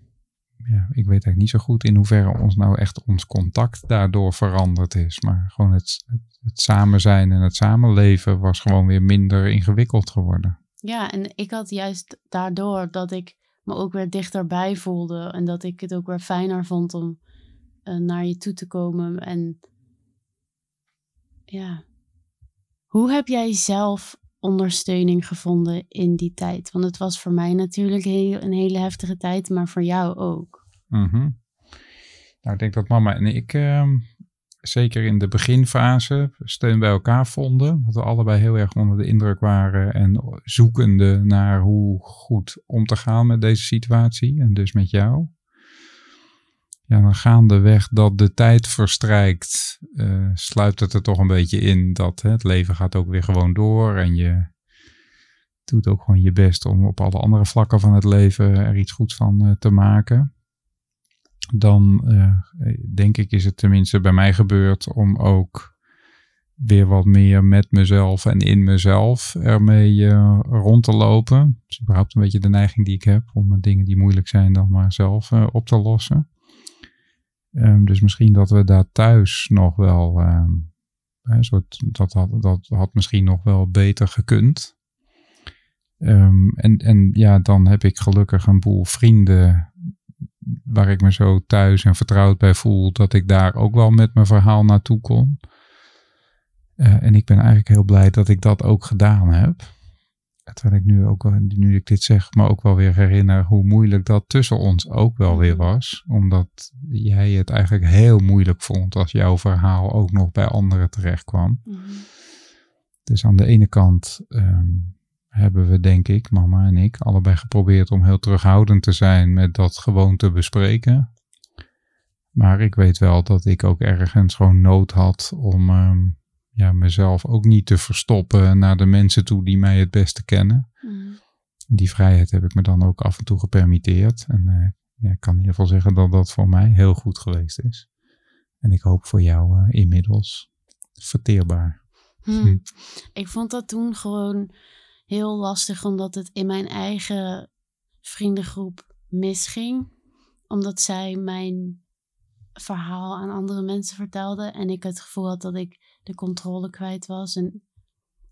ja, ik weet eigenlijk niet zo goed in hoeverre ons nou echt ons contact daardoor veranderd is. Maar gewoon het, het, het samen zijn en het samenleven was gewoon weer minder ingewikkeld geworden. Ja, en ik had juist daardoor dat ik me ook weer dichterbij voelde. En dat ik het ook weer fijner vond om uh, naar je toe te komen. En ja. Hoe heb jij zelf ondersteuning gevonden in die tijd? Want het was voor mij natuurlijk heel, een hele heftige tijd, maar voor jou ook. -hmm. Nou, ik denk dat mama en ik uh, zeker in de beginfase steun bij elkaar vonden. Dat we allebei heel erg onder de indruk waren en zoekende naar hoe goed om te gaan met deze situatie en dus met jou. Ja, dan gaandeweg dat de tijd verstrijkt, uh, sluipt het er toch een beetje in dat hè, het leven gaat ook weer gewoon door en je doet ook gewoon je best om op alle andere vlakken van het leven er iets goeds van uh, te maken dan uh, denk ik is het tenminste bij mij gebeurd om ook weer wat meer met mezelf en in mezelf ermee uh, rond te lopen. Dat is überhaupt een beetje de neiging die ik heb om dingen die moeilijk zijn dan maar zelf op te lossen. Um, dus misschien dat we daar thuis nog wel, um, soort, dat, had, dat had misschien nog wel beter gekund. Um, en, en ja, dan heb ik gelukkig een boel vrienden waar ik me zo thuis en vertrouwd bij voel, dat ik daar ook wel met mijn verhaal naartoe kon. Uh, en ik ben eigenlijk heel blij dat ik dat ook gedaan heb. Terwijl ik nu ook, nu ik dit zeg, me ook wel weer herinner hoe moeilijk dat tussen ons ook wel weer mhm. was. Omdat jij het eigenlijk heel moeilijk vond als jouw verhaal ook nog bij anderen terecht kwam. Mm -hmm. Dus aan de ene kant um, hebben we, denk ik, mama en ik, allebei geprobeerd om heel terughoudend te zijn met dat gewoon te bespreken. Maar ik weet wel dat ik ook ergens gewoon nood had om um, ja, mezelf ook niet te verstoppen naar de mensen toe die mij het beste kennen. Mm. Die vrijheid heb ik me dan ook af en toe gepermitteerd. En uh, ja, ik kan in ieder geval zeggen dat dat voor mij heel goed geweest is. En ik hoop voor jou uh, inmiddels verteerbaar. Hmm. Hm. Ik vond dat toen gewoon heel lastig omdat het in mijn eigen vriendengroep misging. Omdat zij mijn verhaal aan andere mensen vertelde en ik het gevoel had dat ik de controle kwijt was. En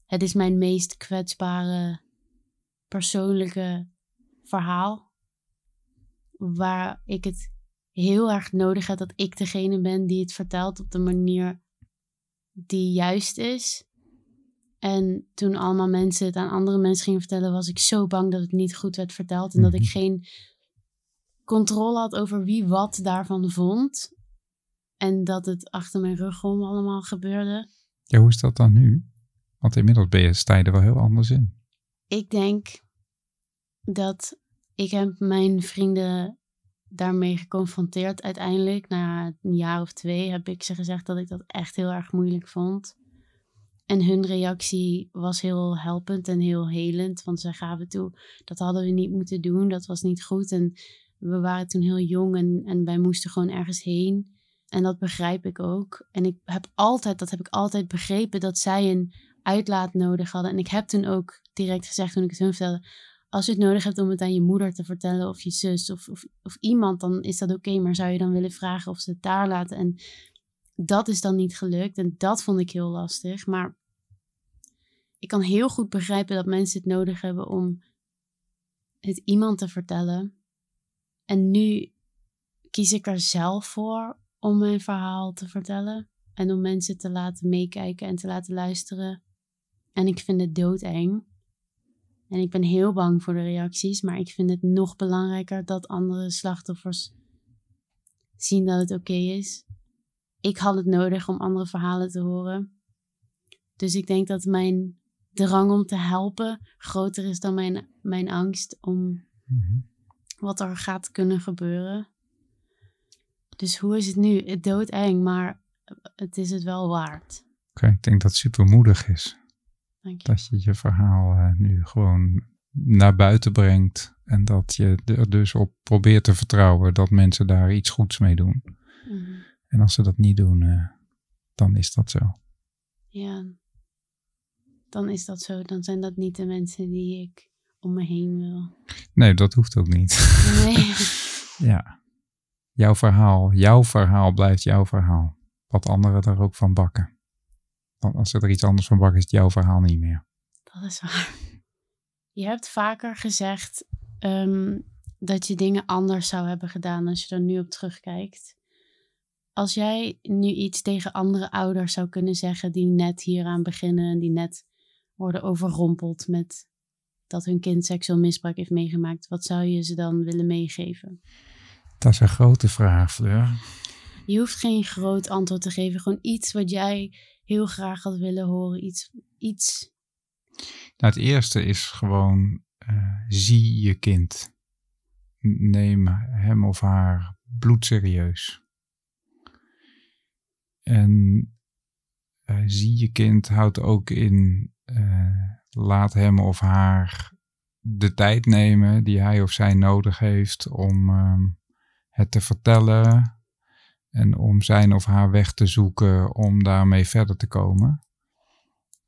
het is mijn meest kwetsbare persoonlijke verhaal. Waar ik het heel erg nodig heb dat ik degene ben die het vertelt op de manier die juist is. En toen allemaal mensen het aan andere mensen gingen vertellen, was ik zo bang dat het niet goed werd verteld. En dat ik mhm. geen controle had over wie wat daarvan vond. En dat het achter mijn rug om allemaal gebeurde. Ja, hoe is dat dan nu? Want inmiddels ben je, sta je er wel heel anders in. Ik denk dat ik heb mijn vrienden daarmee geconfronteerd. Uiteindelijk, na een jaar of twee, heb ik ze gezegd dat ik dat echt heel erg moeilijk vond. En hun reactie was heel helpend en heel helend. Want zij gaven toe, dat hadden we niet moeten doen. Dat was niet goed. En we waren toen heel jong en, en wij moesten gewoon ergens heen. En dat begrijp ik ook. En ik heb altijd, dat heb ik altijd begrepen, dat zij een uitlaat nodig hadden. En ik heb toen ook direct gezegd, toen ik het hun vertelde, als je het nodig hebt om het aan je moeder te vertellen of je zus of, of, of iemand, dan is dat oké. maar zou je dan willen vragen of ze het daar laten? En dat is dan niet gelukt. En dat vond ik heel lastig. Maar ik kan heel goed begrijpen dat mensen het nodig hebben om het iemand te vertellen. En nu kies ik er zelf voor om mijn verhaal te vertellen. En om mensen te laten meekijken en te laten luisteren. En ik vind het doodeng. En ik ben heel bang voor de reacties, maar ik vind het nog belangrijker dat andere slachtoffers zien dat het oké is. Ik had het nodig om andere verhalen te horen. Dus ik denk dat mijn drang om te helpen groter is dan mijn, mijn angst om Mhm. wat er gaat kunnen gebeuren. Dus hoe is het nu? Het doodeng, maar het is het wel waard. Oké, ik denk dat het super moedig is. Dank je. Dat je je verhaal eh, nu gewoon naar buiten brengt. En dat je er dus op probeert te vertrouwen dat mensen daar iets goeds mee doen. Mhm. En als ze dat niet doen, eh, dan is dat zo. Ja, dan is dat zo. Dan zijn dat niet de mensen die ik om me heen wil. Nee, dat hoeft ook niet. Nee. ja. Jouw verhaal, jouw verhaal blijft jouw verhaal. Wat anderen er ook van bakken. Want als ze er iets anders van bakken, is het jouw verhaal niet meer. Dat is waar. Je hebt vaker gezegd ehm, dat je dingen anders zou hebben gedaan als je er nu op terugkijkt. Als jij nu iets tegen andere ouders zou kunnen zeggen die net hieraan beginnen en die net worden overrompeld met dat hun kind seksueel misbruik heeft meegemaakt, wat zou je ze dan willen meegeven? Dat is een grote vraag, Fleur. Je hoeft geen groot antwoord te geven, gewoon iets wat jij heel graag had willen horen, iets, iets Nou, het eerste is gewoon eh, zie je kind. Neem hem of haar bloedserieus. En eh, zie je kind houdt ook in laat hem of haar de tijd nemen die hij of zij nodig heeft om ehm, het te vertellen en om zijn of haar weg te zoeken om daarmee verder te komen.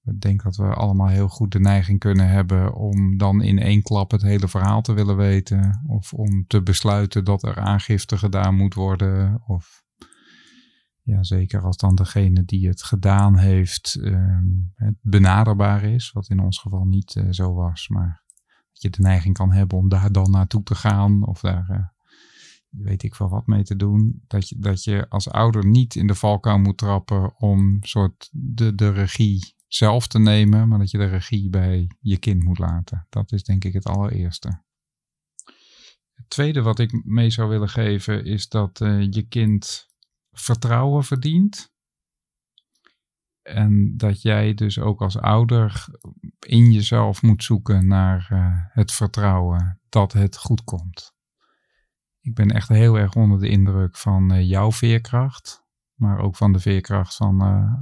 Ik denk dat we allemaal heel goed de neiging kunnen hebben om dan in één klap het hele verhaal te willen weten. Of om te besluiten dat er aangifte gedaan moet worden. Of ja, zeker als dan degene die het gedaan heeft ehm, benaderbaar is. Wat in ons geval niet eh, zo was. Maar dat je de neiging kan hebben om daar dan naartoe te gaan. Of daar eh, weet ik wel wat mee te doen. Dat je, dat je als ouder niet in de valkuil moet trappen om soort de, de regie zelf te nemen, maar dat je de regie bij je kind moet laten. Dat is denk ik het allereerste. Het tweede wat ik mee zou willen geven is dat eh, je kind vertrouwen verdient. En dat jij dus ook als ouder in jezelf moet zoeken naar eh, het vertrouwen dat het goed komt. Ik ben echt heel erg onder de indruk van eh, jouw veerkracht, maar ook van de veerkracht van eh,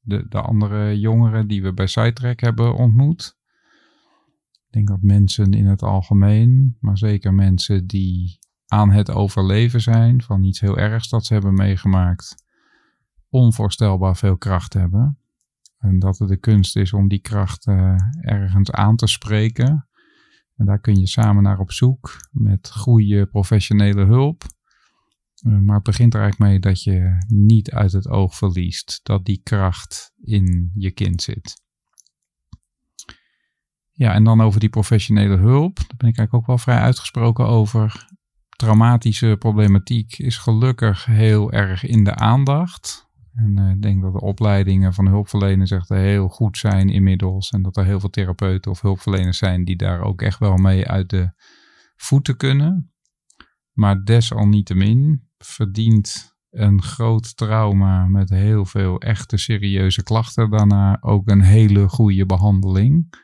de, de andere jongeren die we bij Sidetrack hebben ontmoet. Ik denk dat mensen in het algemeen, maar zeker mensen die aan het overleven zijn van iets heel ergs dat ze hebben meegemaakt, onvoorstelbaar veel kracht hebben. En dat het de kunst is om die kracht eh, ergens aan te spreken. En daar kun je samen naar op zoek met goede professionele hulp. Uh, maar het begint er eigenlijk mee dat je niet uit het oog verliest dat die kracht in je kind zit. Ja, en dan over die professionele hulp. Daar ben ik eigenlijk ook wel vrij uitgesproken over. Traumatische problematiek is gelukkig heel erg in de aandacht. En uh, ik denk dat de opleidingen van hulpverleners echt heel goed zijn inmiddels. En dat er heel veel therapeuten of hulpverleners zijn die daar ook echt wel mee uit de voeten kunnen. Maar desalniettemin verdient een groot trauma met heel veel echte serieuze klachten daarna ook een hele goede behandeling.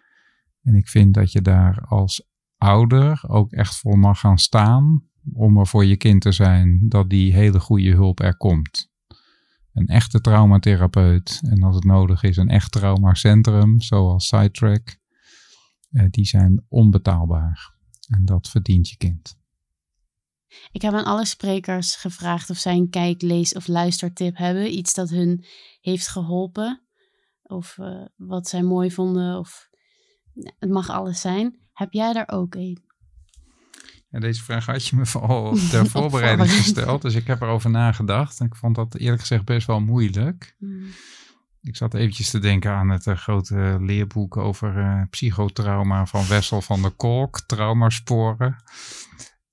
En ik vind dat je daar als ouder ook echt voor mag gaan staan om er voor je kind te zijn dat die hele goede hulp er komt. Een echte traumatherapeut en als het nodig is een echt traumacentrum zoals Sidetrack, die zijn onbetaalbaar. En dat verdient je kind. Ik heb aan alle sprekers gevraagd of zij een kijk, lees of luistertip hebben. Iets dat hun heeft geholpen. Of uh, wat zij mooi vonden. Of het mag alles zijn. Heb jij daar ook een? Ja, deze vraag had je me al ter voorbereiding gesteld. Dus ik heb erover nagedacht. En ik vond dat eerlijk gezegd best wel moeilijk. Hmm. Ik zat eventjes te denken aan het uh, grote leerboek over uh, psychotrauma van Wessel van der Kolk. Traumasporen.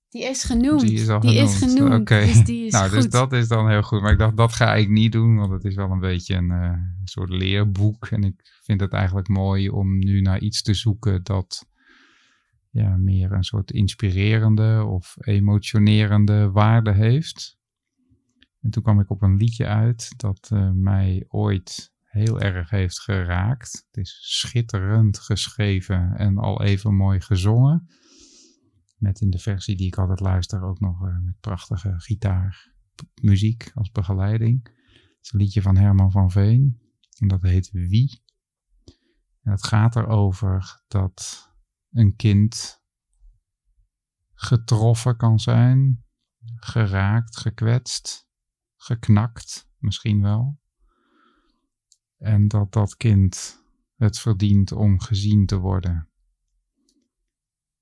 Die is genoemd. Die is al die genoemd. Is genoemd. Okay. Dus die is nou, goed. dus dat is dan heel goed. Maar ik dacht, dat ga ik niet doen, want het is wel een beetje een uh, soort leerboek. En ik vind het eigenlijk mooi om nu naar iets te zoeken dat ja, meer een soort inspirerende of emotionerende waarde heeft. En toen kwam ik op een liedje uit dat eh, mij ooit heel erg heeft geraakt. Het is schitterend geschreven en al even mooi gezongen. Met in de versie die ik altijd luister ook nog uh, met prachtige gitaarmuziek als begeleiding. Het is een liedje van Herman van Veen en dat heet Wie. En het gaat erover dat een kind getroffen kan zijn, geraakt, gekwetst, geknakt misschien wel. En dat dat kind het verdient om gezien te worden.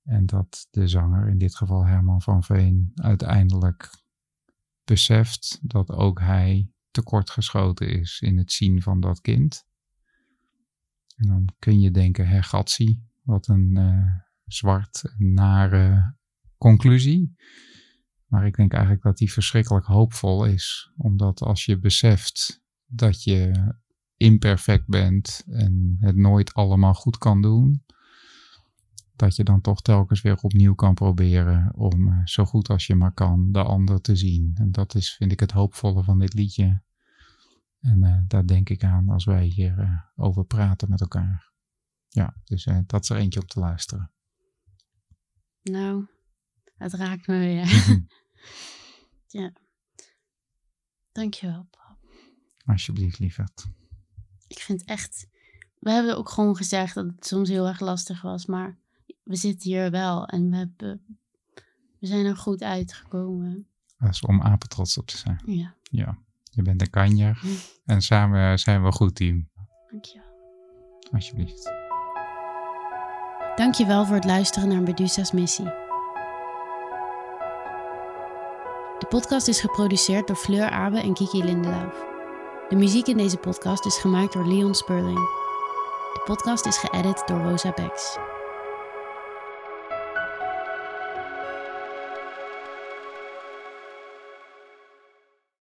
En dat de zanger, in dit geval Herman van Veen, uiteindelijk beseft dat ook hij tekortgeschoten is in het zien van dat kind. En dan kun je denken, hergatsie, wat een uh, zwart, nare conclusie. Maar ik denk eigenlijk dat die verschrikkelijk hoopvol is. Omdat als je beseft dat je imperfect bent en het nooit allemaal goed kan doen, dat je dan toch telkens weer opnieuw kan proberen om eh, zo goed als je maar kan de ander te zien. En dat is, vind ik, het hoopvolle van dit liedje. En uh, daar denk ik aan als wij hier uh, over praten met elkaar. Ja, dus dat is er eentje op te luisteren. Nou, het raakt me weer. ja. Dankjewel, pap. Alsjeblieft, lieverd. Ik vind echt... We hebben ook gewoon gezegd dat het soms heel erg lastig was, maar we zitten hier wel en we, hebben, we zijn er goed uitgekomen. Dat is om apen trots op te zijn. Ja. Ja, je bent een kanjer en samen zijn we een goed team. Dankjewel. Alsjeblieft. Dankjewel voor het luisteren naar Medusa's missie. De podcast is geproduceerd door Fleur Abe en Kiki Lindelauf. De muziek in deze podcast is gemaakt door Leon Sperling. De podcast is geëdit door Rosa Becks.